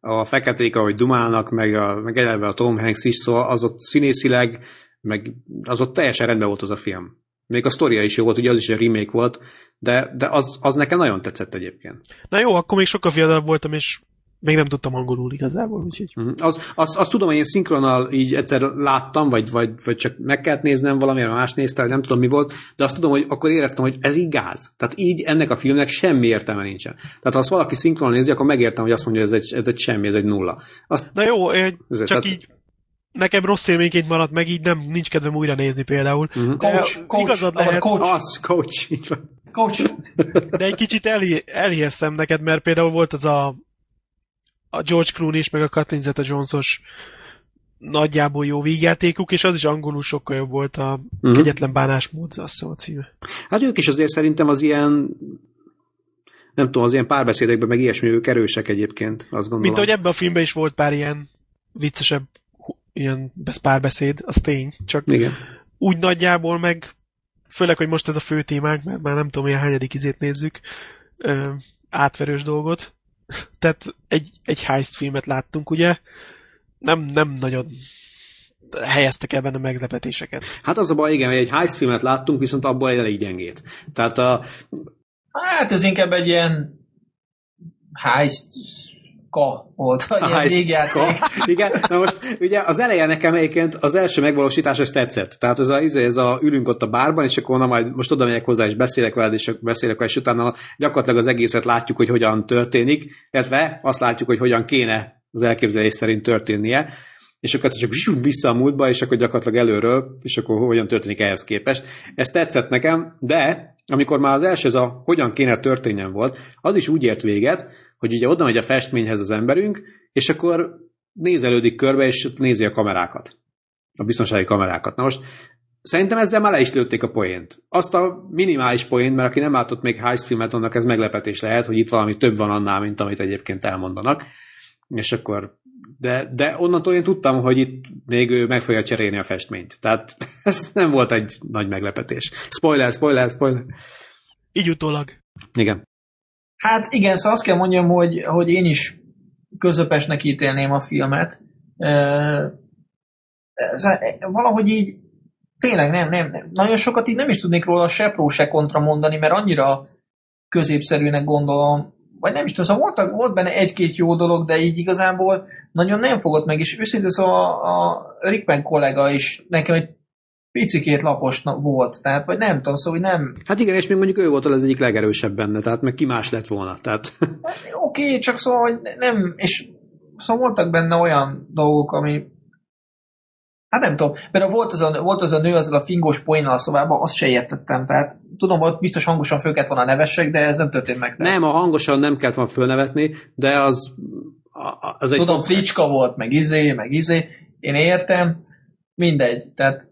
a feketék, ahogy dumálnak, meg, a, meg eleve a Tom Hanks is, szóval az ott színészileg, meg az ott teljesen rendben volt az a film. Még a sztoria is jó volt, ugye az is egy remake volt, de, de az, az nekem nagyon tetszett egyébként. Na jó, akkor még sokkal fiatalabb voltam, és még nem tudtam angolul igazából, úgyhogy... Mhm. Az, az, azt tudom, hogy én szinkronnal így egyszer láttam, vagy, vagy, vagy csak meg kellett néznem valamire, más nézte, vagy nem tudom mi volt, de azt tudom, hogy akkor éreztem, hogy ez így gáz. Tehát így ennek a filmnek semmi értelme nincsen. Tehát ha azt valaki szinkronnal nézi, akkor megértem, hogy azt mondja, hogy ez egy, ez egy semmi, ez egy nulla. Azt, Na jó, eh, Ez- csak tehát- így nekem rossz élményként maradt meg, így nem, nincs kedvem újra nézni például. uh-huh. De coach, coach, igazad ahol lehet. coach, Az, coach, így van. coach. De egy kicsit elhi- elhieszem neked, mert például volt az a, a George Clooney is, meg a Kathleen Zeta-Jonesos nagyjából jó vígjátékuk, és az is angolul sokkal jobb volt a Mhm. kegyetlen bánásmód, azt hiszem a címe. Hát ők is azért szerintem az ilyen nem tudom, az ilyen párbeszédekben meg ilyesmi ők erősek egyébként, azt gondolom. Mint ahogy ebben a filmben is volt pár ilyen viccesebb ilyen besz- párbeszéd, az tény, csak Igen. úgy nagyjából meg, főleg, hogy most ez a fő témánk, mert már nem tudom, milyen hányadik izét nézzük, ö, átverős dolgot. Tehát egy, egy heist filmet láttunk, ugye? Nem, nem nagyon helyeztek el benne meglepetéseket. Hát az a baj, igen, hogy egy heist filmet láttunk, viszont abból egy elég gyengét. Tehát a, Hát ez inkább egy ilyen heist ka volt, vagy ilyen heist- végjáték. Igen, na most ugye az eleje nekem egyébként az első megvalósítás ez tetszett. Tehát ez a, izé, ez a ülünk ott a bárban, és akkor na majd most oda megyek hozzá, és beszélek veled, és beszélek és utána gyakorlatilag az egészet látjuk, hogy hogyan történik, illetve azt látjuk, hogy hogyan kéne az elképzelés szerint történnie. és akkor csak vissza a múltba, és akkor gyakorlatilag előről, és akkor hogyan történik ehhez képest. Ez tetszett nekem, de amikor már az első ez a hogyan kéne történjen volt, az is úgy ért véget, hogy ugye oda megy a festményhez az emberünk, és akkor nézelődik körbe, és nézi a kamerákat. A biztonsági kamerákat. Na most Szerintem ezzel már le is lőtték a poént. Azt a minimális poént, mert aki nem látott még heist filmet, annak ez meglepetés lehet, hogy itt valami több van annál, mint amit egyébként elmondanak. És akkor de, de onnantól én tudtam, hogy itt még ő meg fogja cserélni a festményt. Tehát [laughs] ez nem volt egy nagy meglepetés. Spoiler, spoiler, spoiler. Így utólag. Igen. Hát igen, szóval azt kell mondjam, hogy, hogy én is közepesnek ítélném a filmet. Valahogy így tényleg nem, nem, nem. Nagyon sokat így nem is tudnék róla se pró, se kontra mondani, mert annyira középszerűnek gondolom, vagy nem is tudom, szóval volt, volt benne egy-két jó dolog, de így igazából nagyon nem fogott meg, és őszintén szóval a Rickman kollega is nekem egy picikét lapos volt, tehát, vagy nem tudom, szóval nem... Hát igen, és még mondjuk ő volt az egyik legerősebb benne, tehát meg ki más lett volna, tehát... Oké, okay, csak szóval, hogy nem, és szóval voltak benne olyan dolgok, ami Hát nem tudom, mert volt az a, volt az a nő azzal a fingós poénnal a szobában, azt se értettem. Tehát tudom, hogy biztos hangosan föl kellett volna nevessek, de ez nem történt meg. Tehát. Nem, a hangosan nem kellett volna fölnevetni, de az, az egy... Tudom, fricska volt, meg izé, meg izé. Én értem, mindegy. Tehát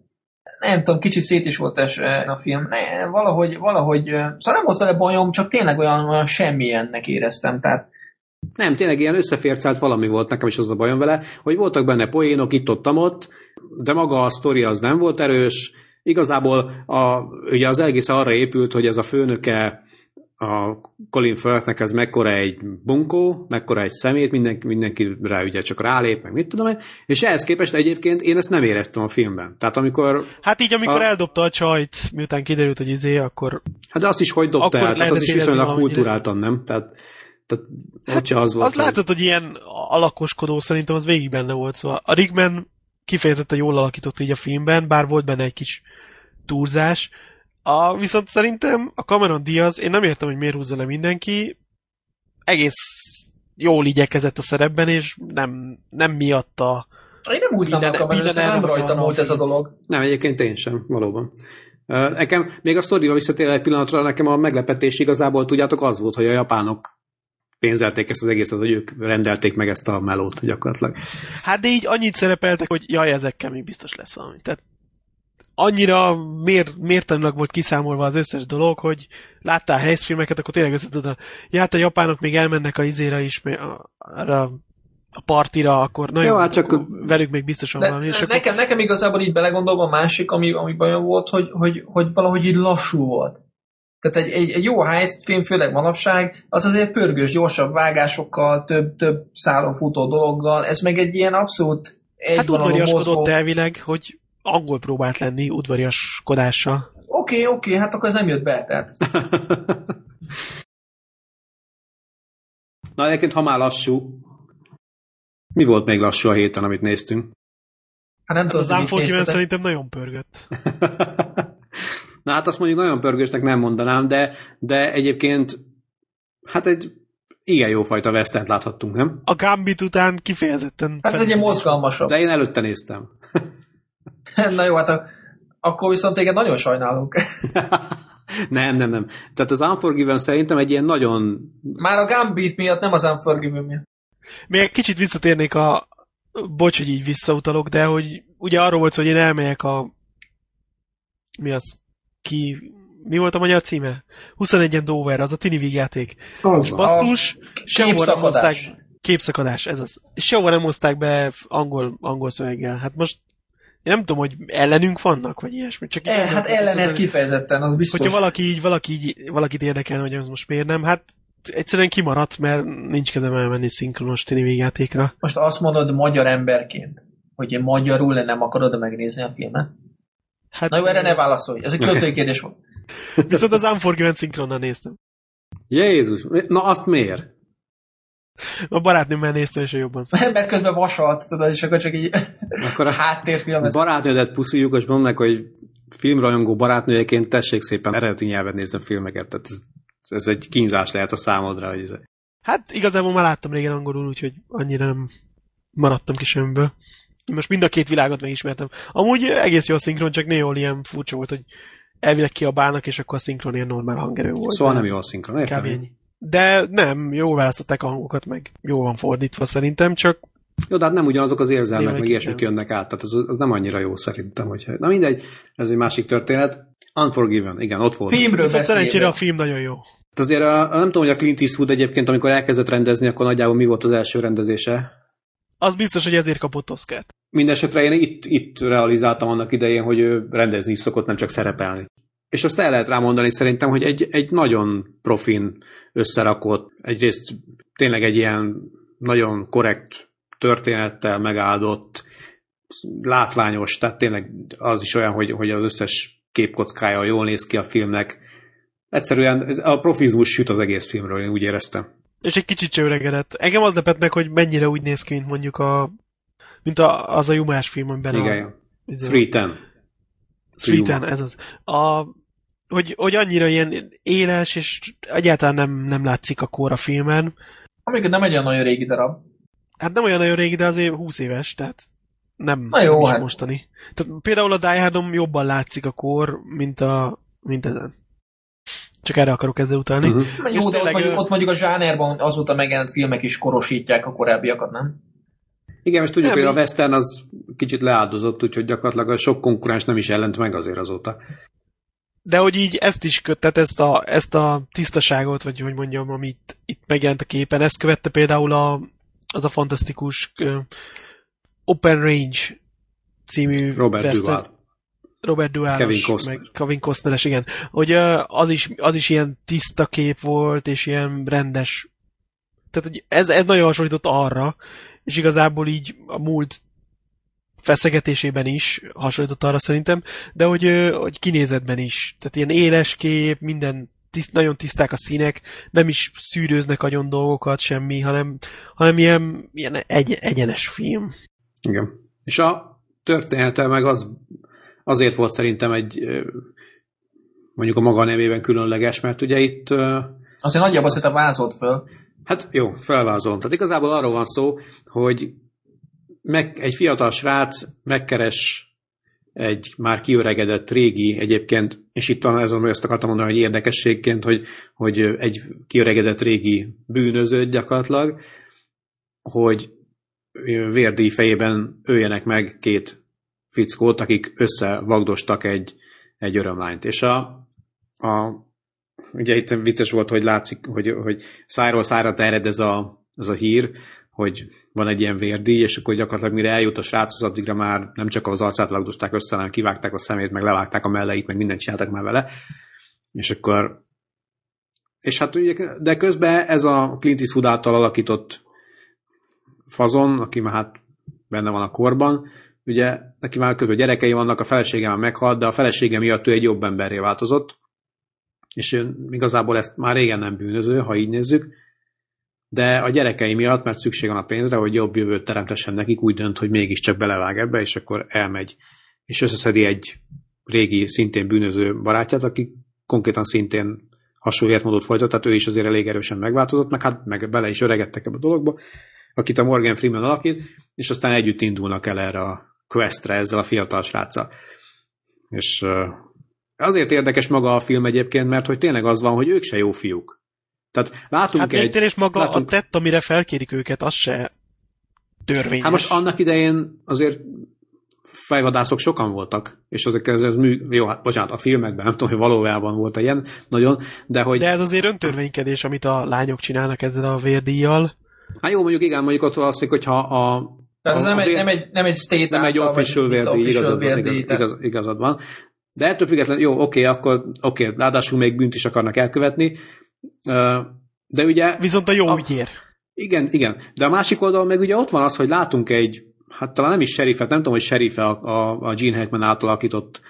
nem tudom, kicsit szét is volt es a film. Ne, valahogy, valahogy, szóval nem volt vele bajom, csak tényleg olyan, olyan semmilyennek éreztem. Tehát nem, tényleg ilyen összefércált valami volt nekem is az a bajom vele, hogy voltak benne poénok itt-ott, ott, de maga a sztori az nem volt erős. Igazából a, ugye az egész arra épült, hogy ez a főnöke a Colin Firthnek ez mekkora egy bunkó, mekkora egy szemét, mindenki, mindenkire ugye csak rálép, meg mit tudom én, és ehhez képest egyébként én ezt nem éreztem a filmben. Tehát amikor... Hát így, amikor a... eldobta a csajt, miután kiderült, hogy izé, akkor... Hát de azt is hogy dobta el, tehát az is viszonylag kultúráltan, nem? Tehát tehát hát, az volt. Az látod, hogy ilyen alakoskodó szerintem az végig benne volt. Szóval a Rigman kifejezetten jól alakított így a filmben, bár volt benne egy kis túlzás. A, viszont szerintem a Cameron Diaz, én nem értem, hogy miért húzza le mindenki, egész jól igyekezett a szerepben, és nem, nem miatta én nem húznám minden, a kamerát, nem rajtam volt ez a dolog. Nem, egyébként én sem, valóban. Nekem, még a sztorival visszatér egy pillanatra, nekem a meglepetés igazából, tudjátok, az volt, hogy a japánok pénzelték ezt az egészet, hogy ők rendelték meg ezt a melót gyakorlatilag. Hát de így annyit szerepeltek, hogy jaj, ezekkel még biztos lesz valami. Tehát annyira mér, mértanilag volt kiszámolva az összes dolog, hogy láttál helyszfilmeket, akkor tényleg össze tudod, ja, hát a japánok még elmennek a izére is, arra a partira, akkor nagyon Jó, hát csak velük még biztosan van valami. És nekem, akkor... nekem igazából így belegondolva a másik, ami, ami bajom volt, hogy, hogy, hogy valahogy így lassú volt. Tehát egy, egy, egy jó heist film, főleg manapság, az azért pörgős, gyorsabb vágásokkal, több, több szálon futó dologgal, ez meg egy ilyen abszolút Hát udvariaskodott elvileg, hogy angol próbált lenni udvariaskodással. Oké, okay, oké, okay, hát akkor ez nem jött be, tehát. [laughs] Na egyébként, ha már lassú, mi volt még lassú a héten, amit néztünk? Hát nem hát tudom, az Unforgiven szerintem nagyon pörgött. [laughs] Na hát azt mondjuk nagyon pörgősnek nem mondanám, de, de egyébként hát egy igen jó fajta vesztent láthattunk, nem? A Gambit után kifejezetten... Hát ez egy mozgalmasabb. De én előtte néztem. [laughs] Na jó, hát a, akkor viszont téged nagyon sajnálunk. [laughs] nem, nem, nem. Tehát az Unforgiven szerintem egy ilyen nagyon... Már a Gambit miatt, nem az Unforgiven miatt. Még egy kicsit visszatérnék a... Bocs, hogy így visszautalok, de hogy ugye arról volt hogy én elmegyek a... Mi az? ki, mi volt a magyar címe? 21 Dover, az a tini vígjáték. Az, basszus, sehova nem hozták, képszakadás, ez az. Sehova nem hozták be angol, angol szöveggel. Hát most én nem tudom, hogy ellenünk vannak, vagy ilyesmi. Csak e, hát ellenet kifejezetten, az biztos. Hogyha valaki így, valaki így, valakit érdekel, hogy az most miért nem, hát egyszerűen kimaradt, mert nincs kedvem elmenni szinkronos tini vígjátékra. Most azt mondod magyar emberként, hogy magyarul nem akarod megnézni a filmet? Hát, Na jó, erre ne válaszolj. Ez egy költői kérdés volt. Viszont az Unforgiven szinkronnal néztem. Jézus, na azt miért? A barátnőmmel néztem, és jobban szól. Mert közben vasalt, tudod, és akkor csak így akkor a háttérfilm. Barátnődet puszuljuk, és mondnak, hogy filmrajongó barátnőjeként tessék szépen eredeti nyelven nézni filmeket. Tehát ez, ez, egy kínzás lehet a számodra. Hogy ez... Hát igazából már láttam régen angolul, úgyhogy annyira nem maradtam ki semmiből. Most mind a két világot megismertem. Amúgy egész jó a szinkron, csak néhol ilyen furcsa volt, hogy elvileg kiabálnak, és akkor a szinkron ilyen normál hangerő volt. Szóval nem jó a szinkron, értem? Kb. De nem, jó választották a hangokat, meg jó van fordítva szerintem, csak Jó, de hát nem ugyanazok az érzelmek, meg ilyesmik nem. jönnek át, tehát az, az nem annyira jó szerintem. Hogy... Na mindegy, ez egy másik történet. Unforgiven, igen, ott volt. Filmről viszont szerencsére a film nagyon jó. Hát azért a, nem tudom, hogy a Clint Eastwood egyébként, amikor elkezdett rendezni, akkor nagyjából mi volt az első rendezése. Az biztos, hogy ezért kapott Oscar-t. Mindenesetre én itt, itt realizáltam annak idején, hogy ő rendezni is szokott, nem csak szerepelni. És azt el lehet rámondani szerintem, hogy egy, egy nagyon profin összerakott, egyrészt tényleg egy ilyen nagyon korrekt történettel megáldott, látványos, tehát tényleg az is olyan, hogy, hogy az összes képkockája jól néz ki a filmnek. Egyszerűen a profizmus süt az egész filmről, én úgy éreztem. És egy kicsit se öregedett. Engem az lepett meg, hogy mennyire úgy néz ki, mint mondjuk a mint a, az a Jumás film, amiben Igen, a... igen. izé- 310. Streeten, Yuma. ez az. A, hogy, hogy annyira ilyen éles, és egyáltalán nem, nem látszik a kor a filmen. Amikor nem egy olyan nagyon régi darab. Hát nem olyan nagyon régi, de azért 20 éves, tehát nem, Na jó, nem is hát. mostani. Tehát például a Die Hardon jobban látszik a kor, mint, a, mint ezen. Csak erre akarok ezzel utalni. Uh-huh. Jó, És de ott mondjuk, ott mondjuk a zsánerban azóta megjelent filmek is korosítják a korábbiakat, nem? Igen, most tudjuk, Nem, hogy a Western az kicsit leáldozott, úgyhogy gyakorlatilag a sok konkurens nem is jelent meg azért azóta. De hogy így ezt is köt, tehát ezt a, ezt a tisztaságot, vagy hogy mondjam, amit itt megjelent a képen, ezt követte például a, az a fantasztikus ö, Open Range című Robert Duval. Robert Duval Kevin Costner. meg Kevin Costneres, igen. Hogy ö, az is, az is ilyen tiszta kép volt, és ilyen rendes. Tehát hogy ez, ez nagyon hasonlított arra, és igazából így a múlt feszegetésében is hasonlított arra szerintem, de hogy, hogy kinézetben is. Tehát ilyen éles kép, minden tiszt, nagyon tiszták a színek, nem is szűrőznek agyon dolgokat, semmi, hanem, hanem ilyen, ilyen egy, egyenes film. Igen. És a története meg az, azért volt szerintem egy mondjuk a maga nevében különleges, mert ugye itt Azért nagyjából azt hiszem vázolt föl. Hát jó, felvázolom. Tehát igazából arról van szó, hogy meg, egy fiatal srác megkeres egy már kiöregedett régi egyébként, és itt talán azon, hogy azt akartam mondani, hogy érdekességként, hogy, hogy egy kiöregedett régi bűnözőt gyakorlatilag, hogy vérdíj fejében öljenek meg két fickót, akik összevagdostak egy, egy örömlányt. És a, a ugye itt vicces volt, hogy látszik, hogy, hogy szájról szájra terjed ez a, ez a hír, hogy van egy ilyen vérdíj, és akkor gyakorlatilag mire eljut a sráchoz, addigra már nem csak az arcát vagdosták össze, hanem kivágták a szemét, meg levágták a melleit, meg mindent csináltak már vele. És akkor és hát ugye, de közben ez a Clint Eastwood által alakított fazon, aki már hát benne van a korban, ugye neki már közben gyerekei vannak, a felesége már meghalt, de a felesége miatt ő egy jobb emberré változott, és ő igazából ezt már régen nem bűnöző, ha így nézzük, de a gyerekei miatt, mert szükség van a pénzre, hogy jobb jövőt teremtessen nekik, úgy dönt, hogy mégiscsak belevág ebbe, és akkor elmegy, és összeszedi egy régi, szintén bűnöző barátját, aki konkrétan szintén hasonló életmódot folytat, tehát ő is azért elég erősen megváltozott, meg hát meg bele is öregedtek ebbe a dologba, akit a Morgan Freeman alakít, és aztán együtt indulnak el erre a questre ezzel a fiatal sráccal. És azért érdekes maga a film egyébként, mert hogy tényleg az van, hogy ők se jó fiúk. Tehát látunk Hát egy... egy, és maga látunk- a tett, amire felkérik őket, az se törvényes. Hát most annak idején azért fejvadászok sokan voltak, és ezek ez, ez mű, jó, hát bocsánat, a filmekben, nem tudom, hogy valójában volt ilyen nagyon, de hogy, De ez azért öntörvénykedés, amit a lányok csinálnak ezzel a vérdíjjal. hát jó, mondjuk igen, mondjuk ott valószínűleg, hogyha a, Tehát ez a, nem, a egy, vér- nem, egy, nem egy state nem egy official vérdíj, igazad van, vérdíj, igaz, igazad van. De ettől függetlenül, jó, oké, akkor oké, ráadásul még bűnt is akarnak elkövetni, de ugye Viszont a jó A- ügyér. Igen, igen. De a másik oldalon meg ugye ott van az, hogy látunk egy, hát talán nem is serifet, nem tudom, hogy serife a, a, a Gene Hackman által alakított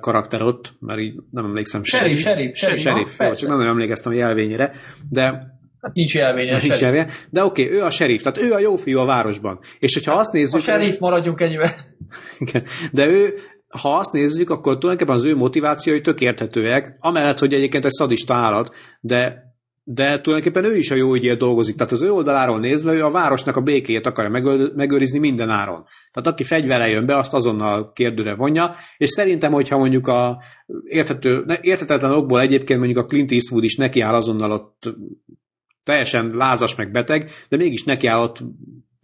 karakter ott, mert így nem emlékszem. Sheriff, sheriff, sheriff, Sheriff, na, jó, csak nem nagyon emlékeztem a jelvényére, de Hát nincs jelvényes. nincs sheriff. jelvény. De oké, ő a sheriff, tehát ő a jó fiú a városban. És hogyha azt A nézzük... sheriff maradjunk ennyivel. Igen. De ő, ha azt nézzük, akkor tulajdonképpen az ő motivációi tök érthetőek, amellett, hogy egyébként egy szadista állat, de de tulajdonképpen ő is a jó ügyért dolgozik. Tehát az ő oldaláról nézve ő a városnak a békéjét akarja megőrizni minden áron. Tehát aki fegyvere jön be, azt azonnal kérdőre vonja, és szerintem, hogyha mondjuk a érthető, érthetetlen okból egyébként mondjuk a Clint Eastwood is nekiáll azonnal ott teljesen lázas meg beteg, de mégis nekiáll ott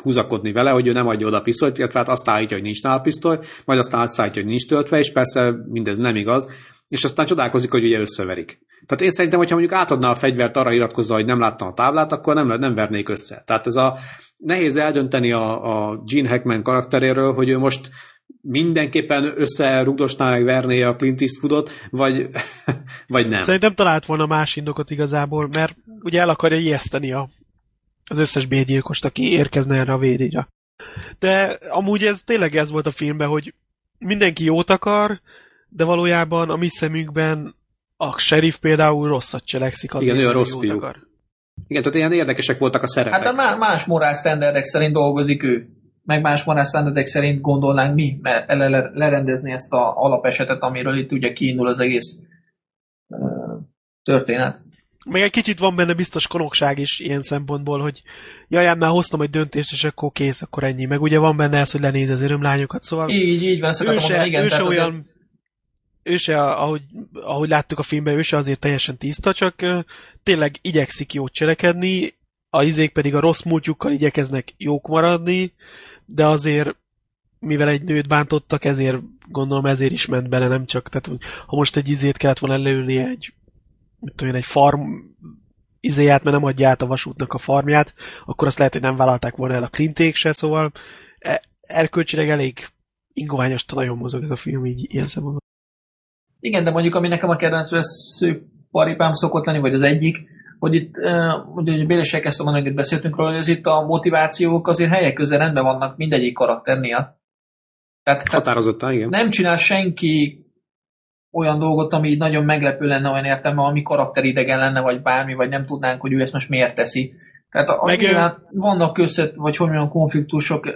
húzakodni vele, hogy ő nem adja oda a pisztolyt, illetve hát azt állítja, hogy nincs nála pisztoly, majd azt állítja, hogy nincs töltve, és persze mindez nem igaz, és aztán csodálkozik, hogy ugye összeverik. Tehát én szerintem, hogyha mondjuk átadná a fegyvert arra iratkozza, hogy nem láttam a táblát, akkor nem, nem vernék össze. Tehát ez a nehéz eldönteni a, a Gene Hackman karakteréről, hogy ő most mindenképpen összerugdosná meg verné a Clint Eastwoodot, vagy, [laughs] vagy nem. Szerintem talált volna más indokot igazából, mert ugye el akarja ijeszteni a, az összes bérgyilkost, aki érkezne erre a vérére. De amúgy ez tényleg ez volt a filmben, hogy mindenki jót akar, de valójában a mi szemünkben a sheriff például rosszat cselekszik. Igen, ő a rossz fiú. Akar. Igen, tehát ilyen érdekesek voltak a szerepek. Hát de más morál standardek szerint dolgozik ő. Meg más morál standardek szerint gondolnánk mi mert lerendezni ezt a alapesetet, amiről itt ugye kiindul az egész történet. Meg egy kicsit van benne biztos konokság is ilyen szempontból, hogy jaj, már hoztam egy döntést, és akkor kész, akkor ennyi. Meg ugye van benne ez, hogy lenéz az örömlányokat, szóval... Így, így van, se, mondani, igen, ő se olyan, azért ő se, ahogy, ahogy láttuk a filmben, ő se azért teljesen tiszta, csak uh, tényleg igyekszik jót cselekedni, a izék pedig a rossz múltjukkal igyekeznek jók maradni, de azért mivel egy nőt bántottak, ezért gondolom ezért is ment bele, nem csak, tehát ha most egy izét kellett volna előni egy, mit tudom én, egy farm izéját, mert nem adja át a vasútnak a farmját, akkor azt lehet, hogy nem vállalták volna el a klinték se, szóval e, erkölcsileg elég ingoványos nagyon mozog ez a film így ilyen szempontból. Igen, de mondjuk ami nekem a kedvenc paripám szokott lenni, vagy az egyik, hogy itt, ugye, hogy Bélesek ezt a mondani, beszéltünk róla, hogy az itt a motivációk azért helyek közel rendben vannak mindegyik karakternél. Tehát, Határozottan, igen. Nem csinál senki olyan dolgot, ami nagyon meglepő lenne olyan értelme, ami karakteridegen lenne, vagy bármi, vagy nem tudnánk, hogy ő ezt most miért teszi. Tehát a, meg a, vannak között, vagy hogy mondjam, konfliktusok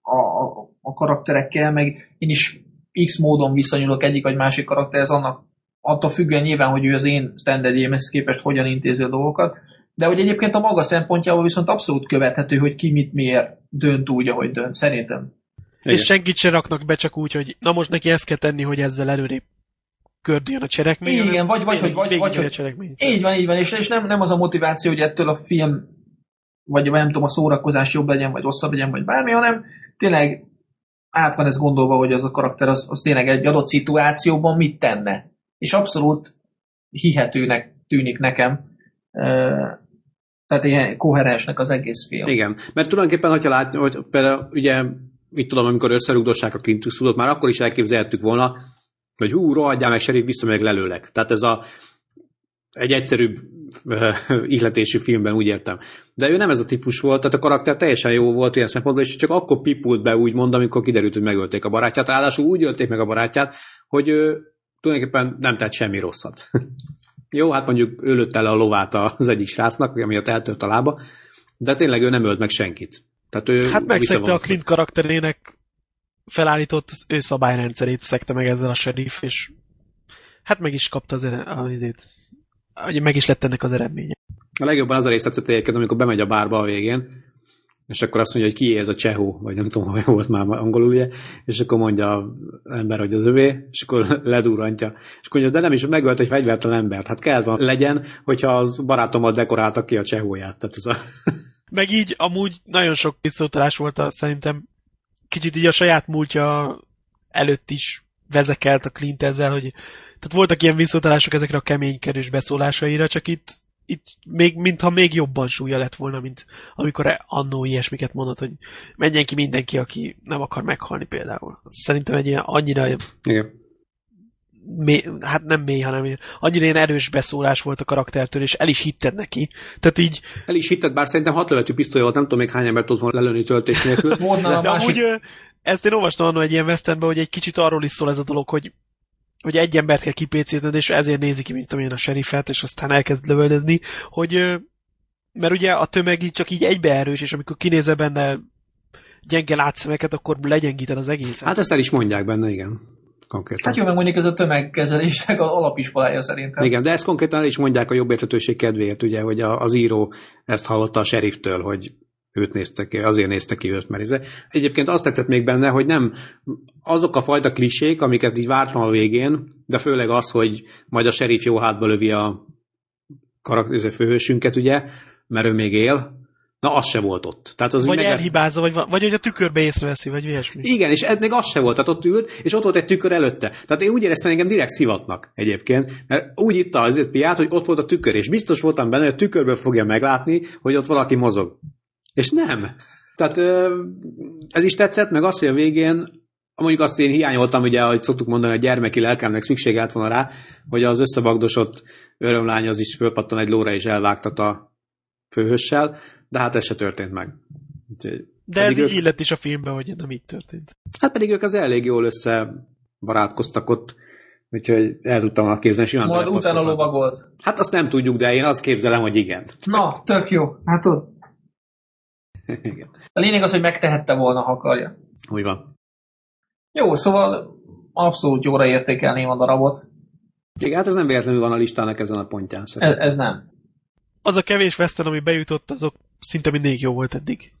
a, a, a karakterekkel, meg én is X módon viszonyulok egyik vagy másik karakterhez, annak attól függően nyilván, hogy ő az én standardjémhez képest hogyan intézi a dolgokat, de hogy egyébként a maga szempontjából viszont abszolút követhető, hogy ki mit miért dönt úgy, ahogy dönt, szerintem. Igen. És senkit se raknak be csak úgy, hogy na most neki ezt kell tenni, hogy ezzel előrébb kördüljön a cselekmény. Igen, vagy, vagy, vagy, vagy, vagy, vagy így van, így van, és, és nem, nem az a motiváció, hogy ettől a film, vagy nem tudom, a szórakozás jobb legyen, vagy rosszabb legyen, vagy bármi, hanem tényleg át van ez gondolva, hogy az a karakter az, az tényleg egy adott szituációban mit tenne. És abszolút hihetőnek tűnik nekem. Tehát ilyen koherensnek az egész film. Igen, mert tulajdonképpen, hogyha látni, hogy például ugye, mit tudom, amikor összerugdossák a Clint már akkor is elképzelhettük volna, hogy hú, rohadjál meg, serif, visszamegyek lelőlek. Tehát ez a egy egyszerűbb ihletésű filmben, úgy értem. De ő nem ez a típus volt, tehát a karakter teljesen jó volt ilyen szempontból, és csak akkor pipult be úgy mond, amikor kiderült, hogy megölték a barátját. Ráadásul úgy ölték meg a barátját, hogy ő tulajdonképpen nem tett semmi rosszat. [laughs] jó, hát mondjuk ő lőtte le a lovát az egyik srácnak, amiatt eltört a lába, de tényleg ő nem ölt meg senkit. Tehát ő hát megszegte a Clint karakterének felállított ő szabályrendszerét, szekte meg ezzel a sheriff, és hát meg is kapta az, az, hogy meg is lett ennek az eredménye. A legjobban az a rész tetszett egyébként, amikor bemegy a bárba a végén, és akkor azt mondja, hogy ki ez a csehó, vagy nem tudom, hogy volt már angolul, ugye, és akkor mondja az ember, hogy az övé, és akkor [laughs] ledurrantja. És akkor mondja, de nem is megölt egy fegyvertelen embert. Hát kell van legyen, hogyha az barátomat dekoráltak ki a csehóját. Tehát ez a... Meg így amúgy nagyon sok visszautalás volt a, szerintem kicsit így a saját múltja előtt is vezekelt a Clint ezzel, hogy tehát voltak ilyen visszatalások ezekre a keménykedős beszólásaira, csak itt, itt még, mintha még jobban súlya lett volna, mint amikor annó ilyesmiket mondott, hogy menjen ki mindenki, aki nem akar meghalni például. Szerintem egy ilyen annyira Igen. Mély, hát nem mély, hanem annyira ilyen erős beszólás volt a karaktertől, és el is hitted neki. Tehát így... El is hitted, bár szerintem hat lövetű pisztoly volt, nem tudom még hány embert tudott volna lelőni töltés nélkül. [laughs] De másik... amúgy ezt én olvastam annól egy ilyen westernben, hogy egy kicsit arról is szól ez a dolog, hogy hogy egy embert kell kipécézned, és ezért nézi ki, mint amilyen a serifet, és aztán elkezd lövöldözni, hogy mert ugye a tömeg így csak így egybeerős, és amikor kinézel benne gyenge látszemeket, akkor legyengíted az egészet. Hát ezt el is mondják benne, igen. Konkrétan. Hát jó, meg mondjuk ez a tömegkezelésnek az alapiskolája szerintem. Igen, de ezt konkrétan el is mondják a jobb értetőség kedvéért, ugye, hogy a, az író ezt hallotta a seriftől, hogy őt nézte ki, azért nézte ki őt, mert ez. Egyébként azt tetszett még benne, hogy nem azok a fajta klisék, amiket így vártam a végén, de főleg az, hogy majd a serif jó hátba lövi a karakter, főhősünket, ugye, mert ő még él, Na, az se volt ott. Tehát az vagy meg... elhibázza, vagy, vagy hogy a tükörbe észreveszi, vagy ilyesmi. Igen, és ez még az se volt. Tehát ott ült, és ott volt egy tükör előtte. Tehát én úgy éreztem, engem direkt szivatnak egyébként, mert úgy itt az piát, hogy ott volt a tükör, és biztos voltam benne, hogy a tükörből fogja meglátni, hogy ott valaki mozog. És nem. Tehát ez is tetszett, meg az, hogy a végén mondjuk azt én hiányoltam, ugye, hogy szoktuk mondani, a gyermeki lelkemnek szüksége lett volna rá, hogy az összebagdosott örömlány az is fölpattan egy lóra és elvágtat a főhössel, de hát ez se történt meg. Úgyhogy, de ez ők... így illett is a filmben, hogy nem így történt. Hát pedig ők az elég jól össze barátkoztak ott, úgyhogy el tudtam volna képzelni, simán Majd utána lovagolt. Hát azt nem tudjuk, de én azt képzelem, hogy igen. Na, tök jó. Hát ott. [laughs] igen. A lényeg az, hogy megtehette volna, ha akarja. Úgy van. Jó, szóval abszolút jóra értékelném a darabot. Igen, hát ez nem véletlenül van a listának ezen a pontján. Ez, ez nem az a kevés western, ami bejutott, azok szinte mindig jó volt eddig.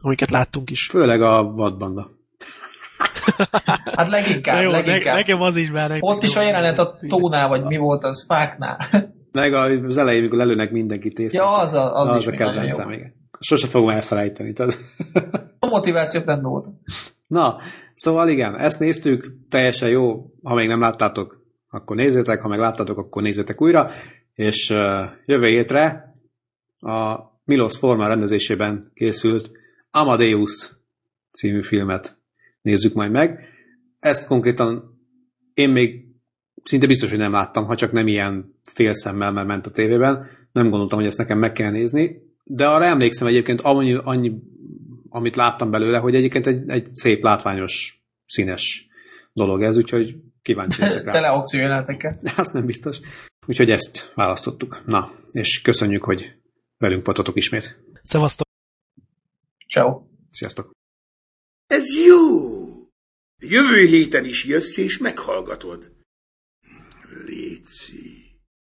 Amiket láttunk is. Főleg a vadbanda. [laughs] hát leginkább, jó, leginkább. Nekem az is már. Ott is a jelenet a tónál, vagy mi volt az, fáknál. [laughs] Meg az elején, mikor lelőnek mindenkit észre. Ja, az, a, az, az is a kedvencem, igen. Sose fogom elfelejteni. Tehát. a motiváció nem volt. [laughs] Na, szóval igen, ezt néztük, teljesen jó, ha még nem láttátok, akkor nézzétek, ha meg láttátok, akkor nézzétek újra és jövő hétre a Milos Forma rendezésében készült Amadeus című filmet nézzük majd meg. Ezt konkrétan én még szinte biztos, hogy nem láttam, ha csak nem ilyen félszemmel, mert ment a tévében. Nem gondoltam, hogy ezt nekem meg kell nézni, de arra emlékszem egyébként annyi, annyi amit láttam belőle, hogy egyébként egy, egy szép, látványos, színes dolog ez, úgyhogy kíváncsi [laughs] leszek rá. Tele akciójelenetekkel. [laughs] Azt nem biztos. Úgyhogy ezt választottuk. Na, és köszönjük, hogy velünk voltatok ismét. Szevasztok! Ciao. Sziasztok! Ez jó! Jövő héten is jössz és meghallgatod. Léci.